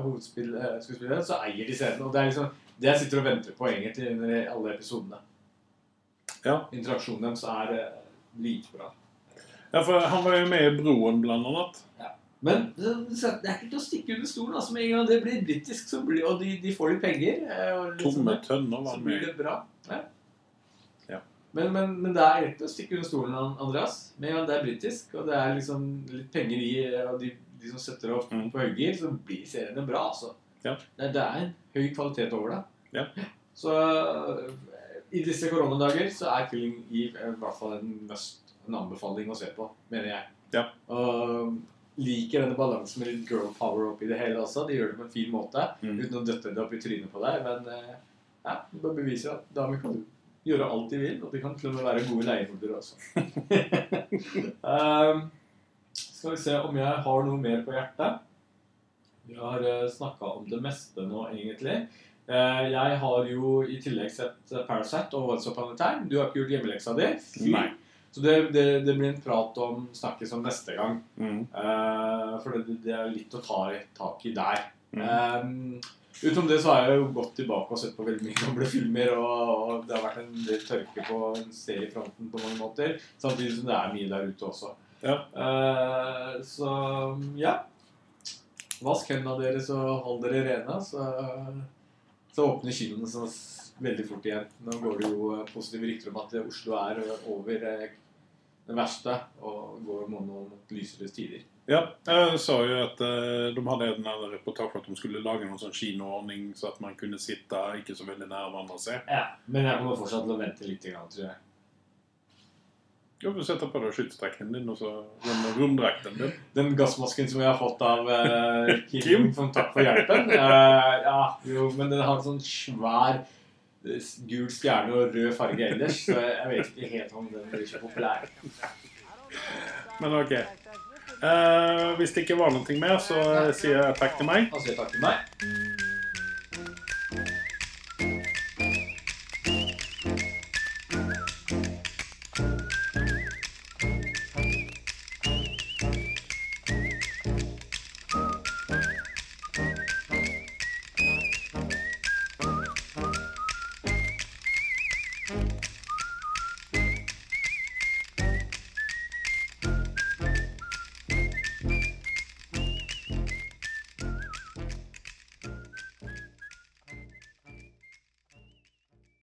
hovedskuespilleren, så eier de scenen. Og det er liksom det jeg sitter og venter på egentlig i alle episodene. Ja. Interaksjonen deres er dritbra. Ja, for han var jo med i Broen, blant annet. Men det er ikke til å stikke under stolen. Altså, med en gang det blir britisk, så blir, og de, de får litt penger eh, liksom Tomme tønner var så med det bra. Ja. Ja. Men, men, men det er ikke å stikke under stolen, An- Andreas. Med en gang det er britisk, og det er liksom litt penger i og de, de som setter opp Mm. på høygir, så blir seriene bra, altså. Ja. Det, det er en høy kvalitet over det. Ja. Så i disse koronadager så er Killing Eve i hvert fall en mest, en anbefaling å se på, mener jeg. Ja. Og liker denne balansen med litt girl power oppi det hele også. De gjør det på en fin måte, Mm. uten å døtte det opp i trynet på deg. Men uh, ja, det bare beviser at damer kan gjøre alt de vil, og de kan til og med være gode leiemordere også. *laughs* um, skal vi se om jeg har noe mer på hjertet. Vi har uh, snakka om det meste nå, egentlig. Eh, jeg har jo i tillegg sett eh, Parasite og Once Upon a Time. Du har ikke gjort hjemmeleksa di. Nei. Så det, det, det blir en prat om snakkes om neste gang. Mm. Uh, for det, det er litt å ta tak i der. Mm. Um, utenom det så har jeg jo gått tilbake og sett på veldig mye gamle filmer, og, og det har vært en del tørke på seriefronten på mange måter. Samtidig som det er mye der ute også. Ja. Uh, så ja. Vask hendene deres og hold dere rene, så, så åpner kinoene så veldig fort igjen. Nå går det jo eh, positive rykter om at Oslo er over eh, det verste og går mot, mot lysere tider. Ja, jeg så jo at eh, de hadde en reportasje at de skulle lage noen sånn kinoordning så at man kunne sitte ikke så veldig nær hverandre og se. Ja, men jeg kommer fortsatt til å vente litt, grann, tror jeg. Du setter sette på deg skytterstrekken din og så den romdrakten din. Den gassmasken som jeg har fått av eh, *laughs* Kim, Kim? som takk for hjelpen eh, Ja, jo, men den har en sånn svær eh, gul stjerne og rød farge ellers, så jeg vet ikke helt om den blir så populær. Men ok. Eh, hvis det ikke var noe mer, så sier jeg takk til meg. Og sier takk til meg.